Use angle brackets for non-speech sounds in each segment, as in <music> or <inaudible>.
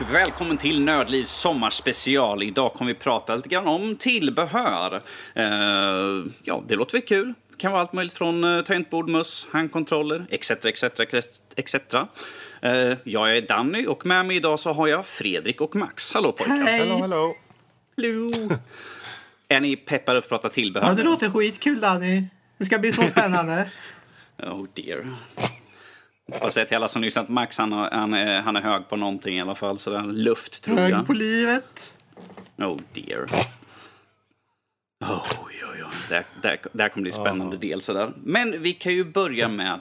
och välkommen till Nördlivs sommarspecial. Idag kommer vi prata lite grann om tillbehör. Eh, ja, det låter väl kul. Det kan vara allt möjligt från uh, tangentbord, möss, handkontroller, etc, etc, etc. Eh, jag är Danny och med mig idag så har jag Fredrik och Max. Hallå pojkar! Hej! Hello, hello. <laughs> Hello. är ni peppade att prata tillbehör? Ja, det låter skitkul Danny. Det ska bli så spännande. <laughs> Oh dear. Jag säger till alla som lyssnar att Max han, han, är, han är hög på någonting i alla fall. Sådär luft tror jag. Hög på livet. Oh dear. Oh, oj, oj. Det, det, det här kommer bli en spännande del. Sådär. Men vi kan ju börja med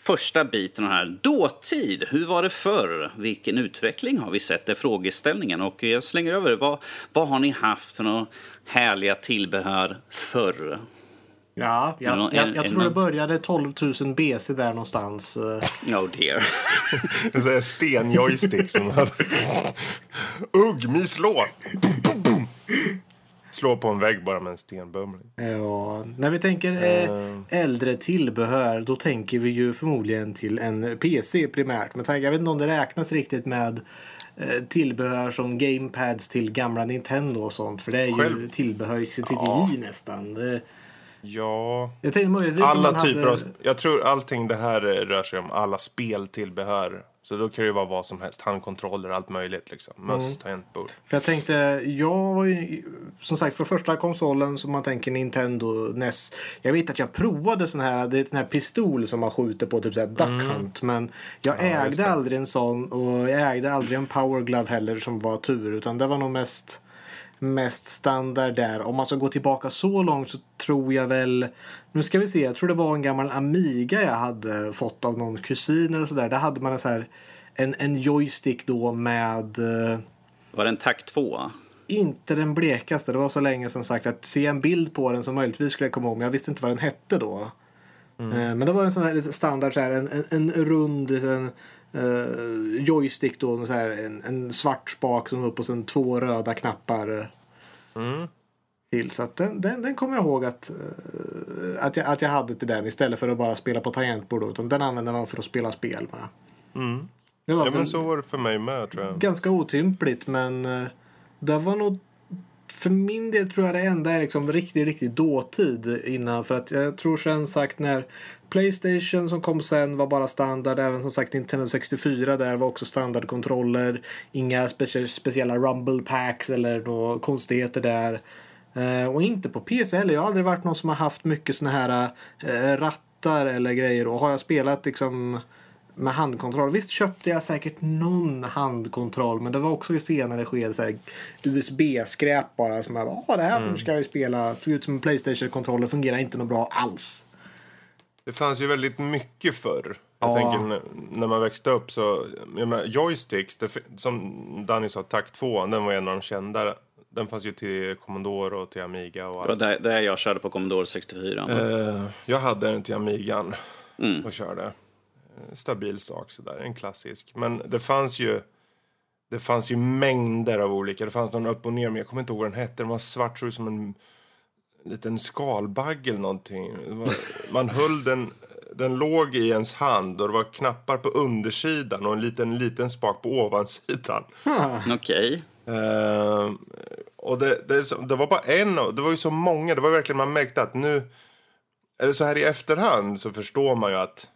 första biten här. Dåtid. Hur var det förr? Vilken utveckling har vi sett? Det är frågeställningen. Och jag slänger över. Vad, vad har ni haft för några härliga tillbehör förr? Ja, någon- jag, jag, jag är tror det det började 12 000 BC där någonstans. eh. Oh dear. <laughs> En sån här stenjoystick som hade... <laughs> Ugg, mi slå! Slå på en vägg bara med en stenbumling. Ja, när vi tänker eh, äldre tillbehör då tänker vi ju förmodligen till en PC primärt. Men jag vet inte om det räknas riktigt med eh, tillbehör som gamepads till gamla Nintendo och sånt. För det är ju Själv- tillbehör i sitt Ja. nästan. Ja... jag tänkte möjligtvis Alla typer hade... av... Jag tror allting det här rör sig om alla speltillbehör. Så då kan det ju vara vad som helst. Handkontroller, allt möjligt liksom. Möss, tangentbord. För jag tänkte, jag var ju som sagt för första konsolen som man tänker Nintendo NES. Jag vet att jag provade sån här, det är sån här pistol som man skjuter på, typ såhär Duck Hunt. Men jag Mm. just ägde aldrig en sån och jag ägde aldrig en Power Glove heller som var tur. Utan det var nog mest, mest standard där. Om man ska gå tillbaka så långt så tror jag väl, nu ska vi se, jag tror det var en gammal Amiga jag hade fått av någon kusin eller sådär. Där hade man en så här, en, en joystick då med eh, Var det en takt 2? inte den blekaste. Det var så länge som sagt att se en bild på den som möjligtvis skulle jag komma ihåg. Men jag visste inte vad den hette då. Eh, Men det var en sån här lite standard så här, en, en, en rund en, eh, joystick då med så här, en, en svart spak som upp och sen två röda knappar Mm. till. Så att den, den, den kommer jag ihåg att, eh, att, jag, att jag hade till den istället för att bara spela på tangentbord. Då, utan den använde man för att spela spel med. Mm. Det var Ja, men så var det för mig med tror jag. ganska otympligt men eh, det var nog för min del tror jag det enda är liksom riktigt, riktigt dåtid innan. För att jag tror sen sagt när Playstation som kom sen var bara standard. Även som sagt Nintendo 64 där var också standardkontroller. Inga specie- speciella rumble packs eller några konstigheter där. Eh, och inte på PC heller. Jag har aldrig varit någon som har haft mycket såna här eh, rattar eller grejer. Och har jag spelat liksom med handkontroll. Visst köpte jag säkert någon handkontroll men det var också i senare skede så här USB-skräp bara. Som jag bara, "Åh, det här ska jag ju spela. Såg ut som en Playstation-kontroller, fungerar inte något bra alls. Det fanns ju väldigt mycket förr. Jag Ja. tänker när man växte upp så, jag menar, joysticks, det, som Danny sa, takt 2, den var en av de kända. Den fanns ju till Commodore och till Amiga och Det var allt. där, där jag körde på Commodore 64. Eh, jag hade den till Amigan Mm. och körde. Eh, Stabil sak sådär, en klassisk. Men det fanns ju det fanns ju mängder av olika. Det fanns någon upp och ner, men jag kommer inte ihåg vad den hette. Den var svart, tror jag, som en liten skalbagge eller någonting. Var, man höll den, den låg i ens hand och det var knappar på undersidan och en liten, liten spak på ovansidan. Okej. Eh, och det, det, så- det var bara en, och- det var ju så många, det var verkligen man märkte att nu, eller så här i efterhand så förstår man ju att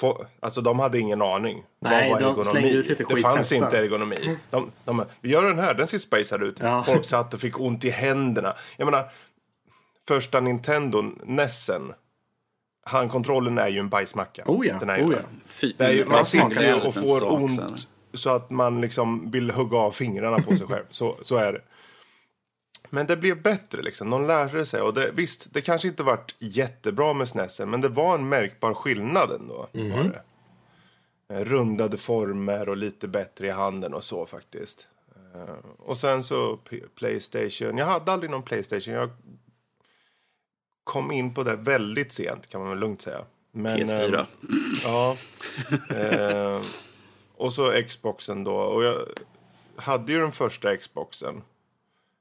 få, alltså de hade ingen aning. Nej, Vad var de slängde ut lite Det fanns inte ergonomi. De, de, vi gör den här, den ser spacad ut. Ja. Folk satt och fick ont i händerna. Jag menar, första Nintendo, Nessen, handkontrollen är ju en bajsmacka. Oh ja, Den är ju oh ja. Fy, Det är ju, man sitter ju och får ont så att man liksom vill hugga av fingrarna på sig själv. Så, så är det. Men det blev bättre liksom. De lärde sig. Och det, visst, det kanske inte varit jättebra med SNESen. Men det var en märkbar skillnad ändå. Var det. Eh, Rundade former och lite bättre i handen och så faktiskt. Eh, Och sen så Playstation. Jag hade aldrig någon Playstation. Jag kom in på det väldigt sent kan man väl lugnt säga. Men, PS4. eh, Ja. Eh, och så Xboxen då. Och jag hade ju den första Xboxen.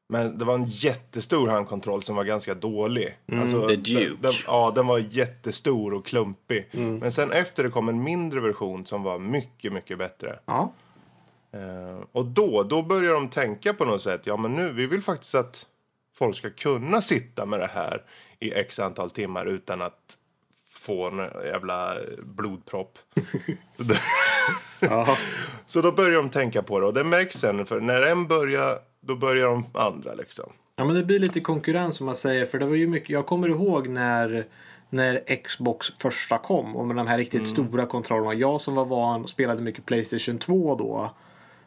Men det var en jättestor handkontroll som var ganska dålig. Alltså, The Duke. Den, den, ja, den var jättestor och klumpig. Men sen efter det kom en mindre version som var mycket, mycket bättre. Ja. Eh, och då, då börjar de tänka på något sätt. Ja, men nu, vi vill faktiskt att folk ska kunna sitta med det här i x antal timmar utan att få en jävla blodpropp. <laughs> så, då, <laughs> så då börjar de tänka på det och det märks sen för när en börjar, då börjar de andra liksom. Ja men det blir lite konkurrens som man säger för det var ju mycket, jag kommer ihåg när när Xbox första kom och med de här riktigt mm. stora kontrollerna. Jag som var van och spelade mycket Playstation 2 då.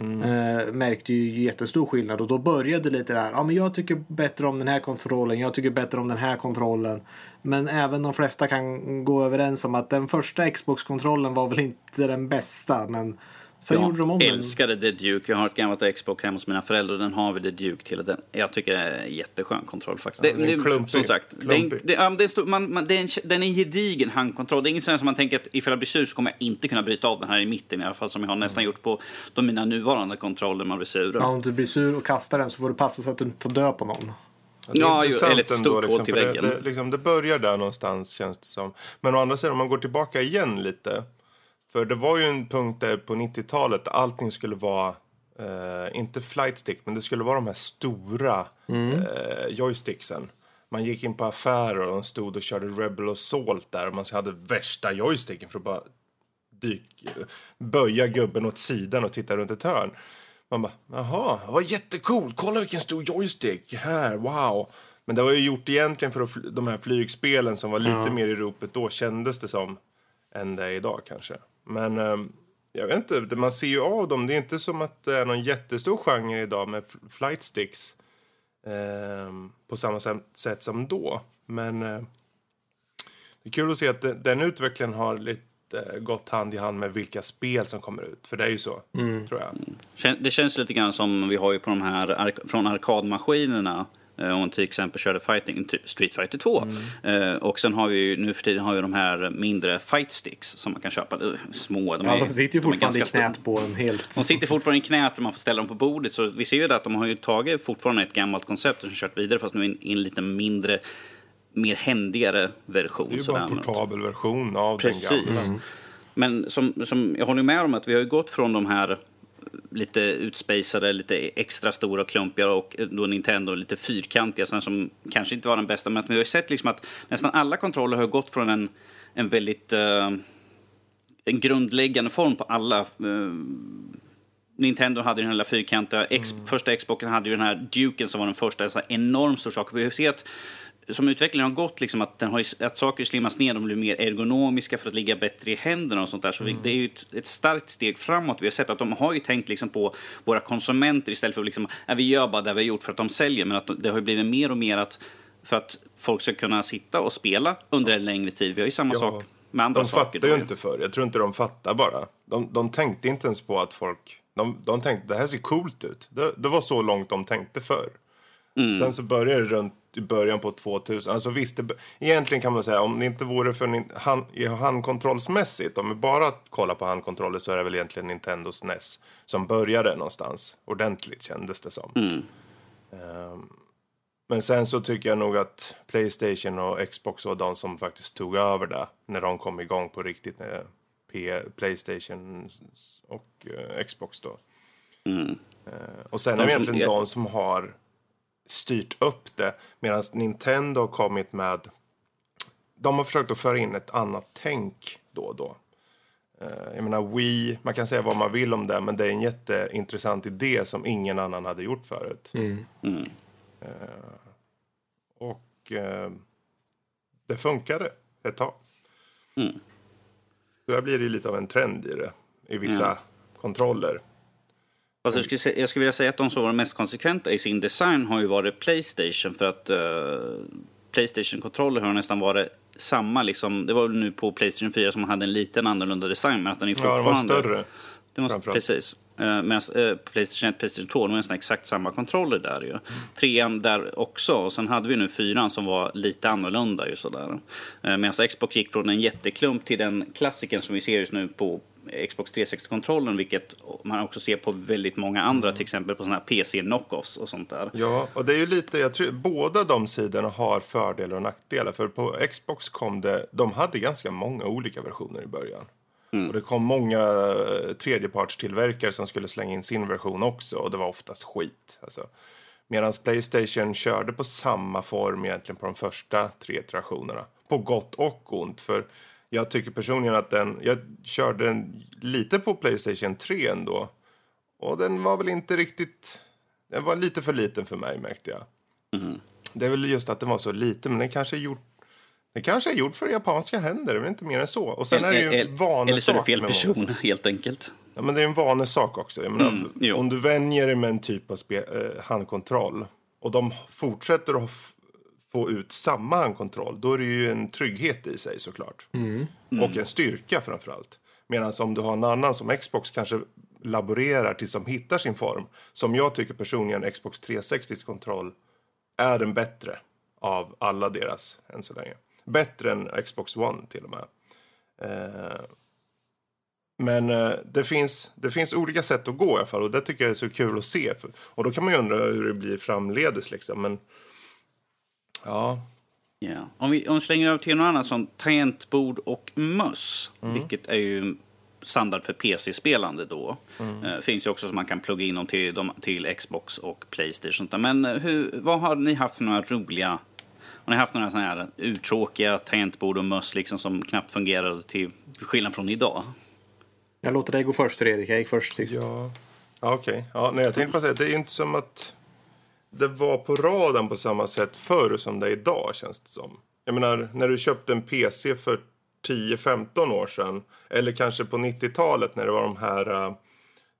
Mm. Eh, märkte ju jättestor skillnad och då började lite där. Ja men jag tycker bättre om den här kontrollen. Jag tycker bättre om den här kontrollen. Men även de flesta kan gå överens om att den första Xbox-kontrollen var väl inte den bästa. Men Sen jag gjorde de om älskade den. The Duke. Jag har ett gammalt Xbox hemma hos mina föräldrar. Den har vi The Duke till. Den, jag tycker det är en jätteskön kontroll faktiskt. Ja, det, det, som sagt, den, det, ja, det är stor, man, man, det är en, den är en gedigen handkontroll. Det är inget sånt som man tänker att ifall jag blir sur så kommer jag inte kunna bryta av den här i mitten i alla fall. Som jag har nästan gjort på de mina nuvarande kontroller man blir sur. Ja, om du blir sur och kastar den så får du passa så att du inte tar död på någon. Ja, ju, eller ett stort liksom, till väggen. Det, det, liksom, det börjar där någonstans känns det som. Men å andra sidan om man går tillbaka igen lite för det var ju en punkt där på 90-talet där allting skulle vara, eh, inte flight stick, men det skulle vara de här stora mm. eh, joysticksen. Man gick in på affärer och de stod och körde Rebel Assault där och man hade värsta joysticken för att bara dyk, böja gubben åt sidan och titta runt ett hörn. Man bara, jaha, vad jättecoolt, kolla vilken stor joystick, här, wow. Men det var ju gjort egentligen för att de här flygspelen som var lite ja. mer i ropet då kändes det som än det är idag kanske. Men eh, jag vet inte, man ser ju av dem. Det är inte som att det är någon jättestor genre idag med flight sticks. Eh, på samma sätt som då. Men eh, det är kul att se att den utvecklingen har lite gått hand i hand med vilka spel som kommer ut. För det är ju så, mm. tror jag. Det känns lite grann som vi har ju på de här från arkadmaskinerna Eh, om man till exempel körde fighting, Street Fighter 2. Mm. Eh, och sen har vi nu för tiden har vi de här mindre fight sticks som man kan köpa. Eh, små. De, ja, är, de sitter ju fortfarande i knät på en helt... De sitter fortfarande i knät och man får ställa dem på bordet. Så vi ser ju att de har ju tagit fortfarande ett gammalt koncept och kört vidare fast nu i en lite mindre mer händigare version. Det är ju bara en portabel version av Precis. den gamla. Mm. Men som, som, jag håller med om att vi har gått från de här lite utspejsade, lite extra stora och klumpiga och då Nintendo lite fyrkantiga sådana som kanske inte var den bästa. Men vi har ju sett liksom att nästan alla kontroller har gått från en, en väldigt uh, en grundläggande form på alla. Uh, Nintendo hade den här fyrkantiga, X, mm. första Xboxen hade ju den här Duken som var den första, en enorm stor sak. Vi har sett som utvecklingen har gått, liksom, att, den har, att saker slimmas ner, de blir mer ergonomiska för att ligga bättre i händerna och sånt där. Så mm. det är ju ett, ett, starkt steg framåt. Vi har sett att de har ju tänkt liksom, på våra konsumenter istället för att liksom, äh, vi gör bara det vi har gjort för att de säljer. Men att det har blivit mer och mer att för att folk ska kunna sitta och spela under en längre tid. Vi har ju samma ja. sak med andra de saker. De fattar ju inte för. Jag tror inte de fattar bara. De, de tänkte inte ens på att folk... De, de tänkte det här ser coolt ut. Det, det var så långt de tänkte förr. Mm. Sen så började det runt i början på 2000. Alltså visst, det, egentligen kan man säga om det inte vore för hand, handkontrollsmässigt, om vi bara kollar på handkontroller så är det väl egentligen Nintendos NES som började någonstans ordentligt kändes det som. Mm. Um, men sen så tycker jag nog att Playstation och Xbox var de som faktiskt tog över det när de kom igång på riktigt. Med P Playstation och uh, Xbox då. Mm. Uh, och sen är det egentligen de som har styrt upp det. Medan Nintendo har kommit med... De har försökt att föra in ett annat tänk då och då. Eh, jag menar Wii, man kan säga vad man vill om det men det är en jätteintressant idé som ingen annan hade gjort förut. Mm. Mm. Och uh, det funkade ett tag. Mm. Då blir det lite av en trend i det, i vissa mm. kontroller. Alltså jag, skulle, jag skulle vilja säga att de som var mest konsekventa i sin design har ju varit Playstation. För att uh, Playstation-kontroller har nästan varit samma. Liksom, det var väl nu på Playstation 4 som hade en liten annorlunda design. Men att den är fortfarande... Ja, den var större. Den var, precis. Uh, Medan uh, Playstation 1 Playstation 2 var nästan exakt samma kontroller där ju. Mm. Trean där också. Och sen hade vi nu fyran som var lite annorlunda ju sådär. Uh, Medan Xbox gick från en jätteklump till den klassiken som vi ser just nu på Xbox 360-kontrollen, vilket man också ser på väldigt många andra, mm. till exempel på sådana här PC-knockoffs och sånt där. Ja, och det är ju lite, jag tror båda de sidorna har fördelar och nackdelar. För på Xbox kom det, de hade ganska många olika versioner i början. Och det kom många eh, tredjepartstillverkare som skulle slänga in sin version också och det var oftast skit. Alltså. Medan Playstation körde på samma form egentligen på de första tre iterationerna. På gott och ont. För jag tycker personligen att den, jag körde den lite på Playstation 3 ändå. Och den var väl inte riktigt, den var lite för liten för mig märkte jag. Det är väl just att den var så liten, men den kanske är gjord det kanske är gjort för japanska händer, väl inte mer än så. Och sen är det ju en vanesak. Eller så är det fel person, <laughs> helt enkelt. Ja, men det är en vanesak också. Jag menar, Mm, om du vänjer dig med en typ av spe- eh, handkontroll och de fortsätter att få ut samma handkontroll, då är det ju en trygghet i sig såklart. Och en styrka framför allt. Medan om du har en annan som Xbox kanske laborerar tills de hittar sin form. Som jag tycker personligen Xbox 360 kontroll är den bättre av alla deras än så länge. Bättre än Xbox One till och med. Eh, men eh, det, finns, det finns olika sätt att gå i alla fall och det tycker jag är så kul att se. För, och då kan man ju undra hur det blir framledes liksom. Men ja, Ja. Om, vi, om vi slänger över till något annat som tangentbord och möss, vilket är ju standard för PC-spelande då. Eh, finns ju också som man kan plugga in dem till, de, till Xbox och Playstation. Men eh, hur, vad har ni haft för några roliga har ni haft några sådana här uttråkiga tangentbord och möss liksom som knappt fungerade till skillnad från idag? Jag låter dig gå först Fredrik, jag gick först sist. ja, ja okej. Ja, nej, jag tänkte bara säga det är ju inte som att det var på radarn på samma sätt förr som det är idag känns det som. Jag menar, när du köpte en PC för 10-15 år sedan eller kanske på 90-talet när det var de här eh,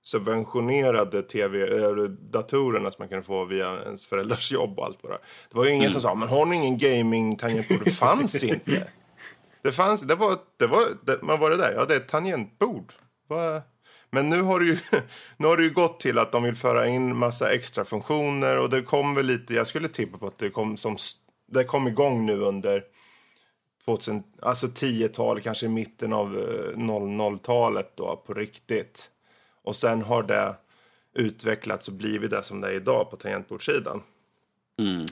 subventionerade tv-datorerna som man kunde få via ens föräldrars jobb och allt vad det Det var ju ingen som sa, men har ni ingen gaming-tangentbord? Det fanns <laughs> inte. Det fanns, det var, det var, det, man var det där, ja det är ett tangentbord. Vad- Men nu har, det ju, <laughs> nu har det ju gått till att de vill föra in massa extra funktioner och det kom väl lite, jag skulle tippa på att det kom som, det kom igång nu under 2000, alltså 10-tal, kanske i mitten av eh, 00-talet då på riktigt. Och sen har det utvecklats och blivit det som det är idag på tangentbordssidan.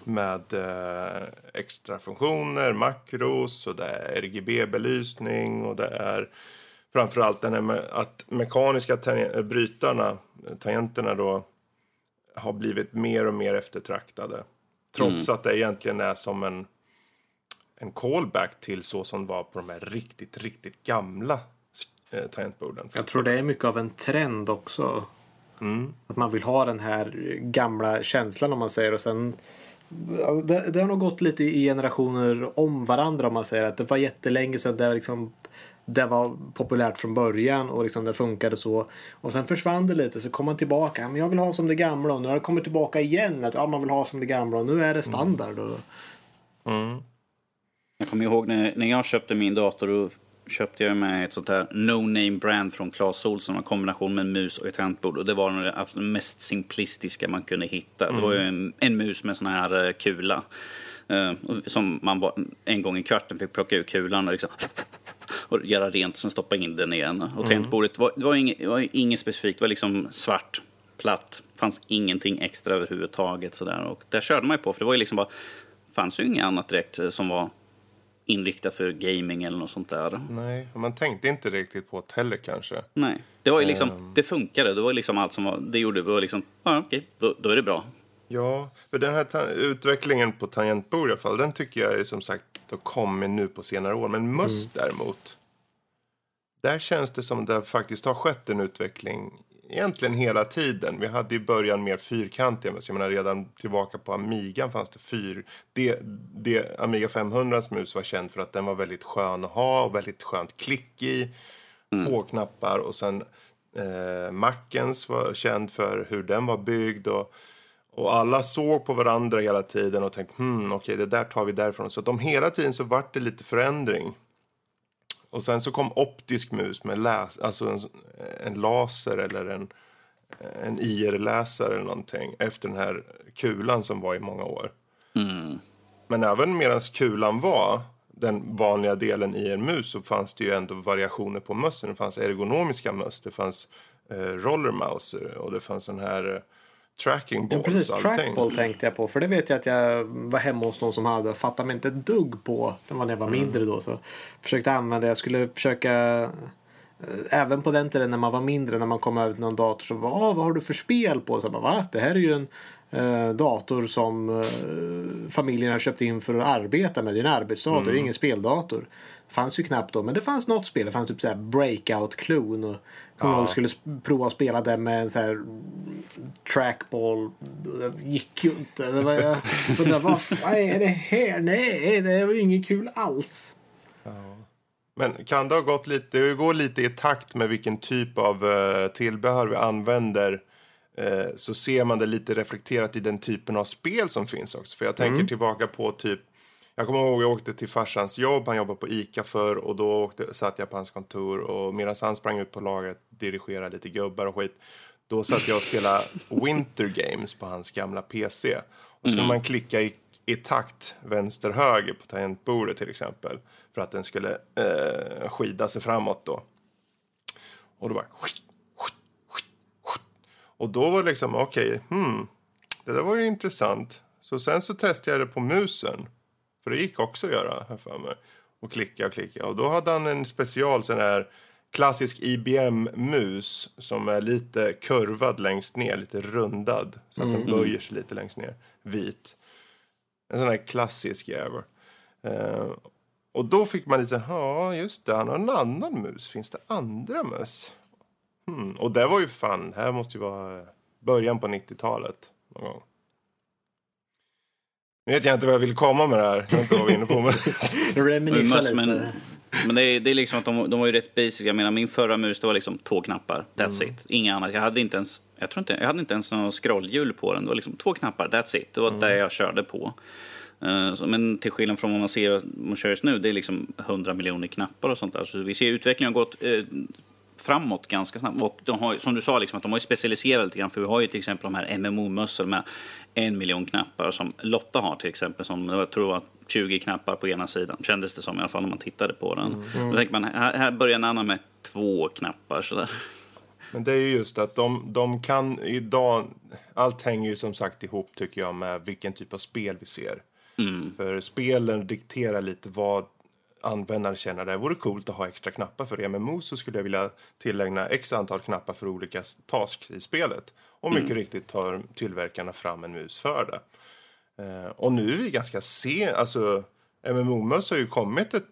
Med eh, extra funktioner, makros och det är RGB-belysning och det är framförallt den här med att mekaniska tangen- brytarna, tangenterna då, har blivit mer och mer eftertraktade. Trots att det egentligen är som en, en callback till så som det var på de här riktigt, riktigt gamla eh, tangentborden. Jag tror det är mycket av en trend också. Att man vill ha den här gamla känslan om man säger och sen det, det har nog gått lite i generationer om varandra om man säger att det var jättelänge sedan det liksom det var populärt från början och liksom det funkade så. Och sen försvann det lite så kom man tillbaka. Men jag vill ha som det gamla och nu har det kommit tillbaka igen. Att ja, man vill ha som det gamla och nu är det standard. Och, Mm. Jag kommer ihåg när, när jag köpte min dator och köpte jag med ett sånt här no-name brand från Clas Ohlson. En kombination med en mus och ett tangentbord. Och det var det absolut mest simplistiska man kunde hitta. Det var ju en, en mus med sån här eh, kula. eh, som man var, en gång i kvarten fick plocka ur kulan och, liksom, och göra rent och sen stoppa in den igen. Och tangentbordet var, det var, inget, det var inget specifikt. Det var liksom svart, platt. fanns ingenting extra överhuvudtaget. Sådär. Och där körde man ju på. För det var ju liksom bara, fanns ju inget annat direkt eh, som var inriktat för gaming eller något sånt där. Nej, man tänkte inte riktigt på det heller kanske. Nej, det var ju liksom, Ehm. det funkade. Det var liksom allt som var, det gjorde, det var liksom, ja okej, då, då är det bra. Ja, för den här utvecklingen på tangentbord i alla fall, den tycker jag är som sagt har kommit nu på senare år. Men möss däremot, där känns det som det faktiskt har skett en utveckling egentligen hela tiden. Vi hade i början mer fyrkantiga möss. Jag menar redan tillbaka på Amigan fanns det fyr. Det, det, Amiga 500s mus var känd för att den var väldigt skön att ha och väldigt skönt klick i. Få knappar och sen eh, Mackens var känd för hur den var byggd. Och, och alla såg på varandra hela tiden och tänkte hmm, okej det där tar vi därifrån. Så att de hela tiden så vart det lite förändring. Och sen så kom optisk mus med läs, alltså en, en laser eller en, en IR-läsare eller någonting efter den här kulan som var i många år. Men även medan kulan var den vanliga delen i en mus så fanns det ju ändå variationer på mössen. Det fanns ergonomiska möss, det fanns eh, rollermouser och det fanns sån här tracking ja, balls. precis, allting. trackball tänkte jag på. För det vet jag att jag var hemma hos någon som hade. Fattade mig inte ett dugg på. Det var när jag var mindre då. Så försökte använda. Jag skulle försöka eh, Även på den tiden när man var mindre, när man kom över till någon dator så var ah, vad har du för spel på? Så bara, Va? Det här är ju en eh, dator som eh, familjen har köpt in för att arbeta med. Det är en arbetsdator, det är ingen speldator. Fanns ju knappt då, men det fanns något spel. Det fanns typ såhär Breakout Clone. Och kommer ihåg att jag skulle prova att spela det med en så här trackball. Det gick ju inte. Det var, jag undrade, vad fan är det här? Nej, det var ju inget kul alls. Men kan det ha gått lite, det går lite i takt med vilken typ av eh, tillbehör vi använder eh, så ser man det lite reflekterat i den typen av spel som finns också. För jag tänker tillbaka på typ, jag kommer ihåg jag åkte till farsans jobb, han jobbade på ICA för och då åkte, satt jag på hans kontor och medan han sprang ut på lagret, dirigerade lite gubbar och skit. Då satt jag och spelade Winter Games på hans gamla PC. Och så skulle man klicka i, i takt vänster-höger på tangentbordet till exempel. För att den skulle eh, skida sig framåt då. Och då bara... Och då var det liksom, okej, hmm, det där var ju intressant. Så sen så testade jag det på musen. För det gick också att göra, här för mig. Och klicka och klicka. Och då hade han en special sån här klassisk IBM-mus som är lite kurvad längst ner, lite rundad. Så att den böjer sig lite längst ner. Vit. En sån här klassisk jävel. Eh, och då fick man lite, ja just det, han har en annan mus. Finns det andra möss? Hmm. Och det var ju fan, det här måste ju vara början på 90-talet någon gång. Nu vet jag inte vad jag vill komma med det här. Jag vet inte vad vi är inne på. Men... <laughs> Reminissa lite. men, men det är, det är liksom att de, de var ju rätt basic. Jag menar min förra mus det var liksom två knappar. That's Mm. it. Inga annat. Jag hade inte ens, jag tror inte, jag hade inte ens någon scrollhjul på den. Det var liksom två knappar. That's it. Det var Mm. det jag körde på. Eh, men till skillnad från vad man ser man kör just nu, det är liksom 100 miljoner knappar och sånt där. Så vi ser utvecklingen har gått eh, framåt ganska snabbt. Och de har, som du sa, liksom, att de har ju specialiserat lite grann. För vi har ju till exempel de här MMO-mössor med en miljon knappar som Lotta har till exempel. Som jag tror var 20 knappar på ena sidan. Kändes det som i alla fall när man tittade på den. Då tänker man, här, här börjar en annan med två knappar. Sådär. Men det är ju just att de, de kan idag, allt hänger ju som sagt ihop tycker jag med vilken typ av spel vi ser. För spelen dikterar lite vad användaren känner det vore coolt att ha extra knappar för det. Med MMO så skulle jag vilja tillägna x antal knappar för olika tasks i spelet. Och mycket riktigt tar tillverkarna fram en mus för det. Eh, och nu är vi ganska sen, alltså MMO-möss har ju kommit ett,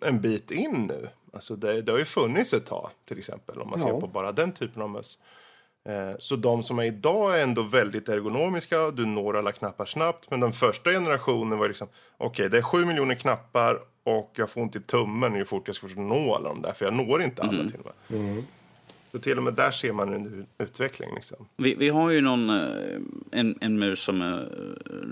en bit in nu. Alltså det, det har ju funnits ett tag till exempel om man Ja. ser på bara den typen av möss. Eh, så de som är idag är ändå väldigt ergonomiska, du når alla knappar snabbt. Men den första generationen var liksom, okej det är sju miljoner knappar och jag får ont i tummen hur fort jag ska nå alla de där, för jag når inte alla till och med. Så till och med där ser man en utveckling liksom. Vi, vi har ju någon, eh, en, en mus som eh,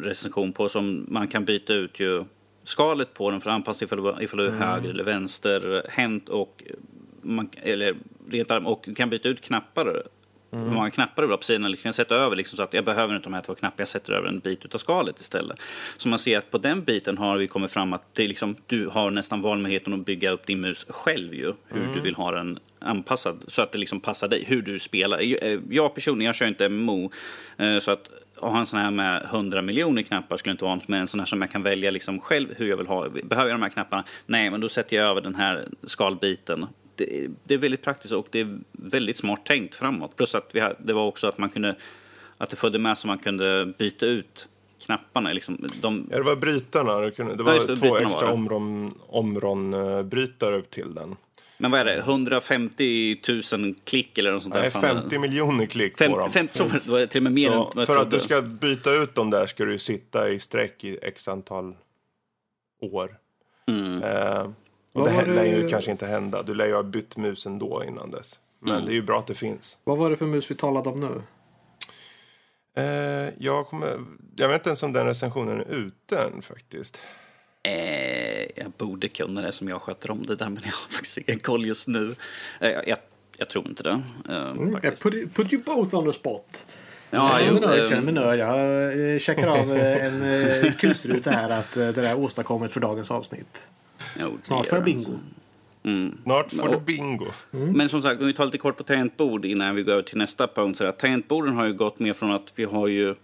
recension på som man kan byta ut ju skalet på den för att anpassa ifall ifall du är höger eller vänsterhänt och man, eller och kan byta ut knappar. Hur många knappar vill ha på sidan. Eller kan sätta över liksom, så att jag behöver inte de här två knapparna. Jag sätter över en bit av skalet istället. Så man ser att på den biten har vi kommit fram att det liksom, du har nästan valmöjligheten att bygga upp din mus själv ju. Hur du vill ha den anpassad så att det liksom passar dig. Hur du spelar. Jag- Jag personligen, jag kör inte MMO. eh, Så att ha en sån här med 100 miljoner knappar skulle inte vara något. Men en sån här som jag kan välja liksom själv hur jag vill ha. Behöver jag de här knapparna? Nej, men då sätter jag över den här skalbiten. Det, det är väldigt praktiskt och det är väldigt smart tänkt framåt. Plus att vi det var också att man kunde, att det följde med så man kunde byta ut knapparna. Liksom, de, Ja, det var brytarna, det, kunde, det var det, två extra omron, omron-brytare upp till den. men vad är det? 150 000 klick eller något sånt där? Nej, Fan, 50 miljoner klick fem, på dem. 50 så var det, till och med mer än Så jag för att du ska byta ut dem där ska du sitta i sträck i x antal år. Mm. Eh, och Vad det lär det- ju kanske inte hända. Du lär ju ha bytt musen då innan dess. Men Mm. det är ju bra att det finns. Vad var det för mus vi talade om nu? Eh, jag, kommer, jag vet inte ens om den recensionen är ute än faktiskt. Eh, jag borde kunna det som jag sköter om det där, men jag har faktiskt ingen koll just nu. Eh, jag, jag tror inte det. Eh, Mm, put, you- put you both on the spot. Ja, jag känner jo, mig nöjd, eh, känner mig nöjd. Jag eh, checkar av en kulstruta här att det där är åstadkommet för dagens avsnitt. Jo, Snart får jag bingo. Mm. Snart får Och- du bingo. Men som sagt, om vi tar lite kort på tangentbord innan vi går över till nästa punkt. Så att tangentborden har ju gått mer från att vi har ju eh,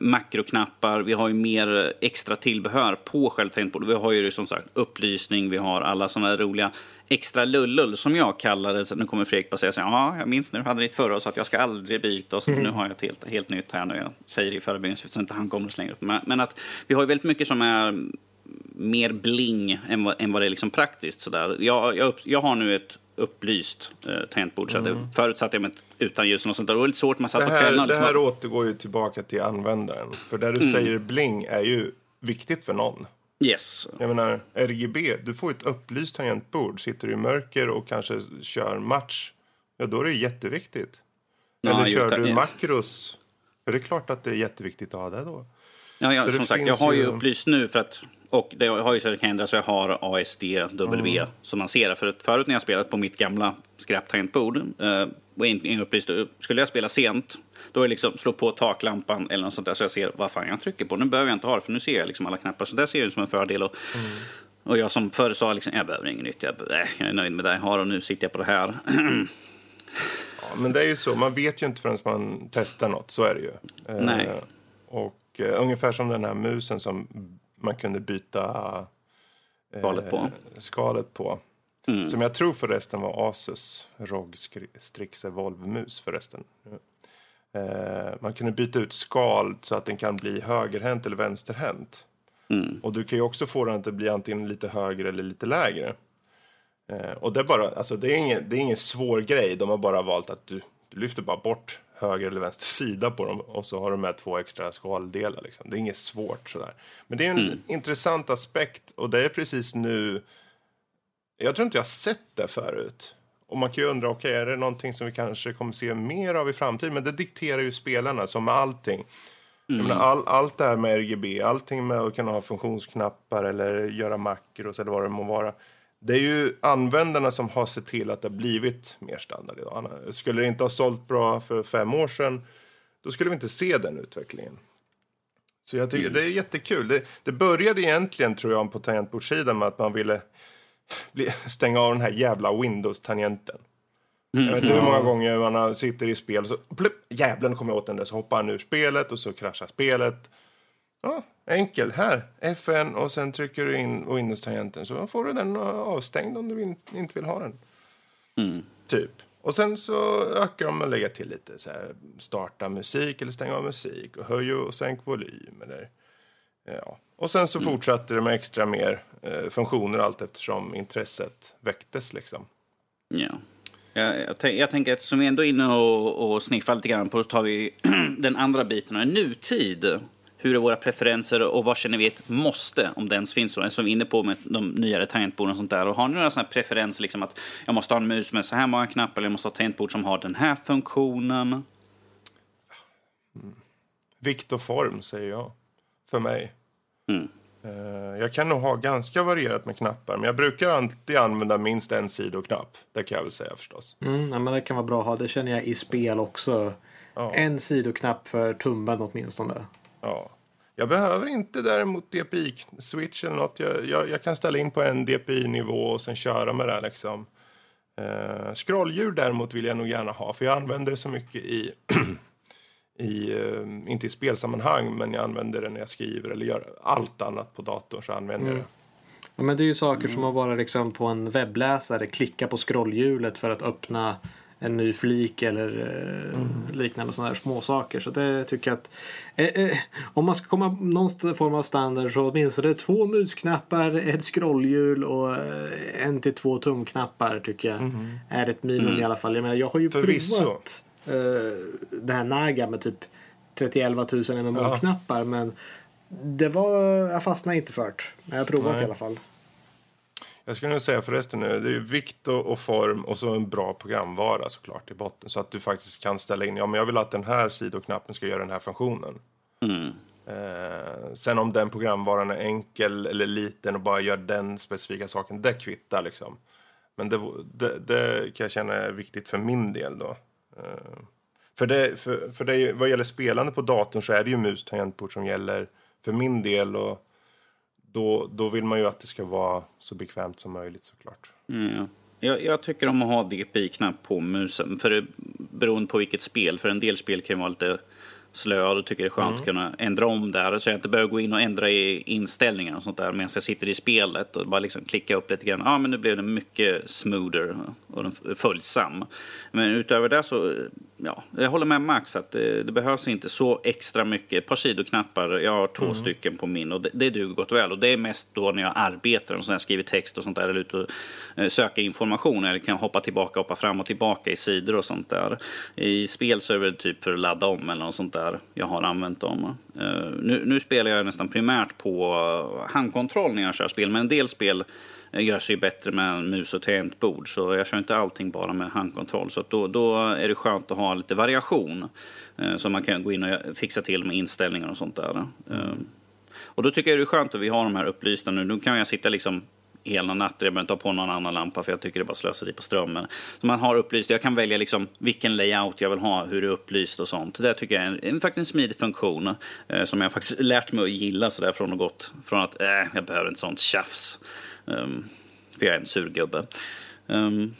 makroknappar, vi har ju mer extra tillbehör på själva tangentbordet. Vi har ju som sagt upplysning, vi har alla sådana roliga extra lullull som jag kallar det. Så nu kommer Fredrik bara säga så här, ja, jag minns när du hade ditt förra så att jag ska aldrig byta och så nu har jag ett helt, helt nytt här nu. Jag säger det i förebyggande så inte han kommer att slänga upp. Men, men att vi har ju väldigt mycket som är mer bling än vad, än vad det är liksom praktiskt. Sådär. Jag, jag, jag har nu ett upplyst eh, tangentbord. Så mm. förut satt jag med utan ljus och sånt där. Det var lite svårt, man satt det här, på Det här återgår ju tillbaka till användaren. För det du mm. säger bling är ju viktigt för någon. Yes. Jag menar, RGB, du får ett upplyst tangentbord. Sitter du i mörker och kanske kör match, ja då är det jätteviktigt. Eller kör du makros, är det klart att det är jätteviktigt att ha det då. Ja, ja som sagt, jag har ju upplyst nu för att och det har ju ändras, så jag har ASDW mm. som man ser. För förut när jag spelat på mitt gamla skräptangentbord eh, och inte upplyst, skulle jag spela sent då är det liksom slå på taklampan eller något sånt där så jag ser vad fan jag trycker på. Nu behöver jag inte ha det för nu ser jag liksom alla knappar. Så det ser jag som en fördel. Och, mm. och jag som förr sa liksom, jag behöver inget nytt. Jag, jag är nöjd med det jag har och nu sitter jag på det här. <clears throat> ja, men det är ju så. Man vet ju inte förrän man testar något. Så är det ju. Nej. Eh, och uh, ungefär som den här musen som man kunde byta uh, skalet på. Skalet på. Mm. Som jag tror förresten var Asus ROG Strix Evolve-mus förresten. Eh, man kunde byta ut skal så att den kan bli högerhänt eller vänsterhänt. Mm. Och du kan ju också få den att bli antingen lite högre eller lite lägre. Eh, och det är bara, alltså det är, ingen, det är ingen svår grej. De har bara valt att du, du lyfter bara bort höger eller vänster sida på dem och så har du med två extra skaldelar. Liksom. Det är inget svårt sådär. Men det är en mm. intressant aspekt och det är precis nu. Jag tror inte jag har sett det förut. Och man kan ju undra, okej, okay, är det någonting som vi kanske kommer se mer av i framtiden? Men det dikterar ju spelarna, som med allting. Mm. Menar, all, allt det här med RGB, allting med att kunna ha funktionsknappar eller göra makros eller vad det må vara. Det är ju användarna som har sett till att det har blivit mer standard idag. Skulle det inte ha sålt bra för fem år sedan, då skulle vi inte se den utvecklingen. Så jag tycker mm. det är jättekul. Det, det började egentligen, tror jag, på tangentbordssidan med att man ville stänga av den här jävla Windows-tangenten. Mm. Jag vet inte hur många gånger man sitter i spel och så plupp, jävlen kommer åt den där så hoppar han ur spelet och så kraschar spelet. Ja, enkel. Här, FN och sen trycker du in Windows-tangenten så får du den avstängd om du inte vill ha den. Mm. Typ. Och sen så ökar de och lägger till lite så här, starta musik eller stänga av musik och höj och sänk volym eller ja, och sen så mm. fortsatte det med extra mer eh, funktioner allt eftersom intresset väcktes liksom. Ja. Jag, jag, jag tänker att som vi ändå är inne och, och sniffar lite grann på så tar vi <clears throat> den andra biten, nutid. Hur är våra preferenser och vad känner vi ett måste, om det ens finns så? Som vi är inne på med de nyare tangentborden och sånt där. Och har ni några sådana preferenser, liksom att jag måste ha en mus med så här många knappar eller jag måste ha ett tangentbord som har den här funktionen? Mm. Vikt och form säger jag, för mig. Mm. Eh, jag kan nog ha ganska varierat med knappar, men jag brukar alltid använda minst en sidoknapp. Det kan jag väl säga förstås. Mm, ja, men det kan vara bra att ha. Det känner jag i spel också. Ja. En sidoknapp för tummen åtminstone. Ja. Jag behöver inte däremot DPI-switch eller något. Jag, jag, jag, kan ställa in på en DPI-nivå och sen köra med det liksom. Uh, scrolldjur däremot vill jag nog gärna ha, för jag använder det så mycket i <clears throat> i, eh, inte i spelsammanhang, men jag använder det när jag skriver eller gör allt annat på datorn så använder jag mm. det. Ja, men det är ju saker mm. som att bara liksom på en webbläsare klicka på scrollhjulet för att öppna en ny flik eller eh, mm. liknande sådana här småsaker. Så det tycker jag att eh, eh, om man ska komma någon form av standard så åtminstone två musknappar, ett scrollhjul och eh, en till två tumknappar tycker jag mm. är ett minimum mm. i alla fall. Jag menar jag har ju Förvisso. provat uh, det här Naga med typ 30 000 MMO-knappar. Ja. Men det var, jag fastnade inte för det. Jag har provat Nej. i alla fall. Jag skulle nog säga förresten nu, det är vikt och, och, form och så en bra programvara såklart i botten. Så att du faktiskt kan ställa in, ja men jag vill att den här sidoknappen ska göra den här funktionen. Mm. Eh, sen om den programvaran är enkel eller liten och bara gör den specifika saken, det kvittar liksom. Men det, det, det kan jag känna är viktigt för min del då. Eh, för, det, för, för det, vad gäller spelande på datorn så är det ju mus tangentbord som gäller för min del. Och då, då vill man ju att det ska vara så bekvämt som möjligt såklart. Mm, ja. jag, jag, tycker om att ha DPI-knapp på musen. För det, beroende på vilket spel. För en del spel kan vara lite slöa. Då tycker jag det är skönt mm. att kunna ändra om där. Så jag inte behöver gå in och ändra i inställningar och sånt där medan jag sitter i spelet. Och bara liksom klicka upp lite grann. Ja, ah, men nu blev det mycket smoother och den följsam. Men utöver det så, ja, jag håller med Max att det, det behövs inte så extra mycket. Ett par sidoknappar, jag har två mm. stycken på min och det, det duger gott och väl. Och det är mest då när jag arbetar och så jag skriver text och sånt där eller ute och eh, söker information eller kan hoppa tillbaka, hoppa fram och tillbaka i sidor och sånt där. I spel så är det typ för att ladda om eller något sånt där jag har använt dem. Uh, nu, nu, spelar jag nästan primärt på handkontroll när jag kör spel, men en del spel eh, gör sig bättre med mus och tangentbord. Så jag kör inte allting bara med handkontroll. Så då, då är det skönt att ha lite variation. Uh, så man kan gå in och fixa till med inställningar och sånt där. Uh, och då tycker jag det är skönt att vi har de här upplysta nu. Nu kan jag sitta liksom hela natten. Jag behöver inte ha på någon annan lampa för jag tycker det är bara slöseri på strömmen. Så man har upplyst. Jag kan välja liksom vilken layout jag vill ha, hur det är upplyst och sånt. Det tycker jag är en, faktiskt en smidig funktion eh, som jag faktiskt <laughs> lärt mig att gilla sådär från och gått. Från att äh, jag behöver inte sånt tjafs. Um, för jag är en surgubbe. Um,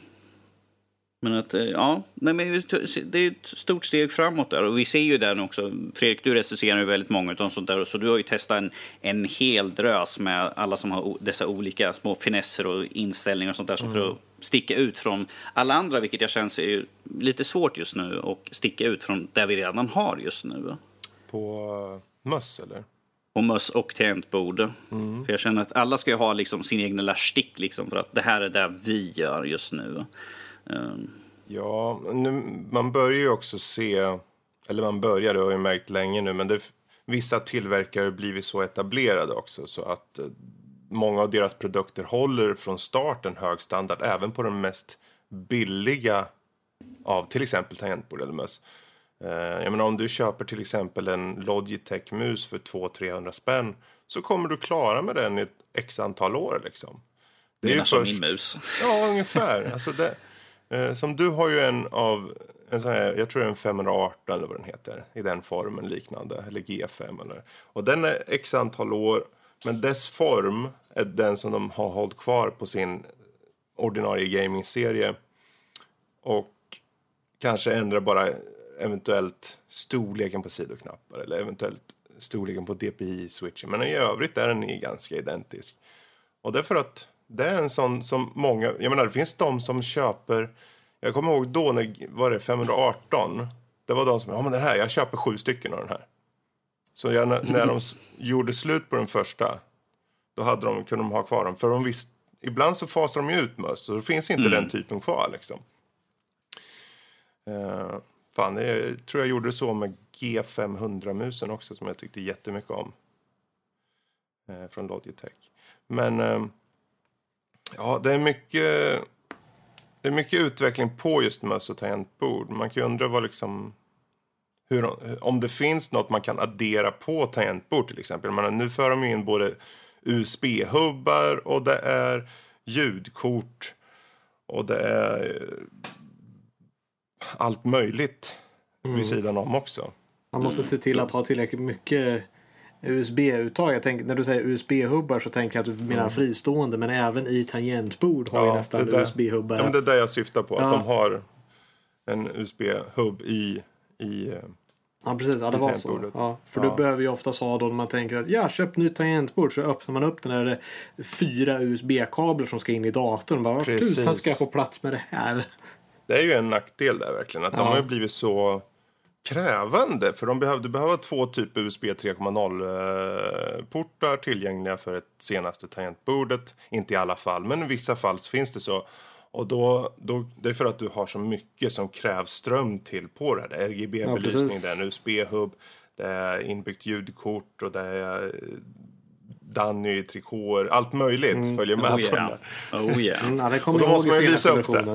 men att, eh, ja, nej, men det är ett stort steg framåt där. Och vi ser ju där också, Fredrik, du recenserar ju väldigt många av sånt där. Så du har ju testat en, en hel drös med alla som har dessa olika små finesser och inställningar och sånt där. Mm. för att sticka ut från alla andra, vilket jag känner är lite svårt just nu. Och sticka ut från det vi redan har just nu. På uh, möss eller? På möss och tangentbord. Mm. För jag känner att alla ska ju ha liksom sin egen lilla stick liksom. För att det här är det vi gör just nu. Um. Ja, nu, man börjar ju också se, eller man börjar, det har jag märkt länge nu, men det, vissa tillverkare har blivit så etablerade också så att eh, många av deras produkter håller från start en hög standard även på de mest billiga av till exempel tangentbord eller möss. Eh, jag menar om du köper till exempel en Logitech-mus för 200-300 spänn så kommer du klara med den i ett x antal år liksom. Det är ju först... min mus. <laughs> Ja, ungefär. Alltså det, Eh, som du har ju en av, en sån här, jag tror det är en 518 eller vad den heter, i den formen liknande, eller G5 eller. Och den är x antal år, men dess form är den som de har hållit kvar på sin ordinarie gaming-serie. Och kanske ändrar bara eventuellt storleken på sidoknappar eller eventuellt storleken på DPI-switchen. Men i övrigt är den ganska identisk. Och det är för att det är en sån som många, jag menar det finns de som köper, jag kommer ihåg då när, var det 518? Det var de som, ja men det här, jag köper sju stycken av den här. Så jag, när de gjorde slut på den första, då hade de, kunde de ha kvar dem. För de visste, ibland så fasar de ju ut möss, så då finns inte mm. den typen kvar liksom. Uh, fan, jag tror jag gjorde så med G500-musen också, som jag tyckte jättemycket om. Eh, från Logitech. Men... eh, Ja, det är mycket, det är mycket utveckling på just möss och tangentbord. Man kan ju undra vad liksom, hur, om det finns något man kan addera på tangentbord till exempel. Men nu för de in både USB-hubbar och det är ljudkort och det är allt möjligt mm. vid sidan om också. Man måste se till att ha tillräckligt mycket USB-uttag. Jag tänker, när du säger USB-hubbar så tänker jag att du menar mm. fristående men även i tangentbord har ja, vi nästan USB-hubbar. Ja, det är det jag syftar på. Ja. Att de har en USB-hubb i, i Ja precis, ja, det var så. Ja, för ja. du behöver ju oftast ha då när man tänker att ja, köp nytt tangentbord så öppnar man upp den där fyra USB-kablar som ska in i datorn. Bara, tusan ska jag få plats med det här? Det är ju en nackdel där verkligen. Att ja. de har ju blivit så krävande. För de behövde behöva två typer USB 3.0 portar tillgängliga för ett senaste tangentbordet. Inte i alla fall, men i vissa fall finns det så. Och då, då, det är för att du har så mycket som krävs ström till på det här. Det är RGB-belysning, ja, det är en USB-hubb, det är inbyggt ljudkort och det är Danny, trikåer, allt möjligt mm. följer med oh, yeah. på den Oh yeah. Mm, ja, det kommer och då måste man ju visa upp det. Ja.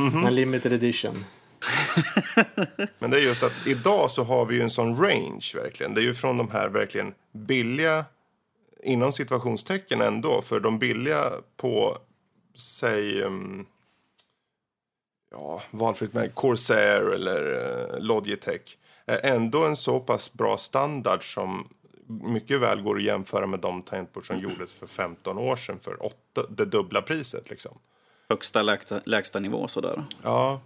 Mm -hmm. En limited edition. <laughs> Men det är just att idag så har vi ju en sån range verkligen. Det är ju från de här verkligen billiga, inom situationstecken ändå, för de billiga på, säg, um, ja, valfritt märke, Corsair eller uh, Logitech, är ändå en så pass bra standard som mycket väl går att jämföra med de tangentbord som gjordes för 15 år sedan för åtta, det dubbla priset liksom. Högsta lägsta, lägsta nivå sådär. Ja,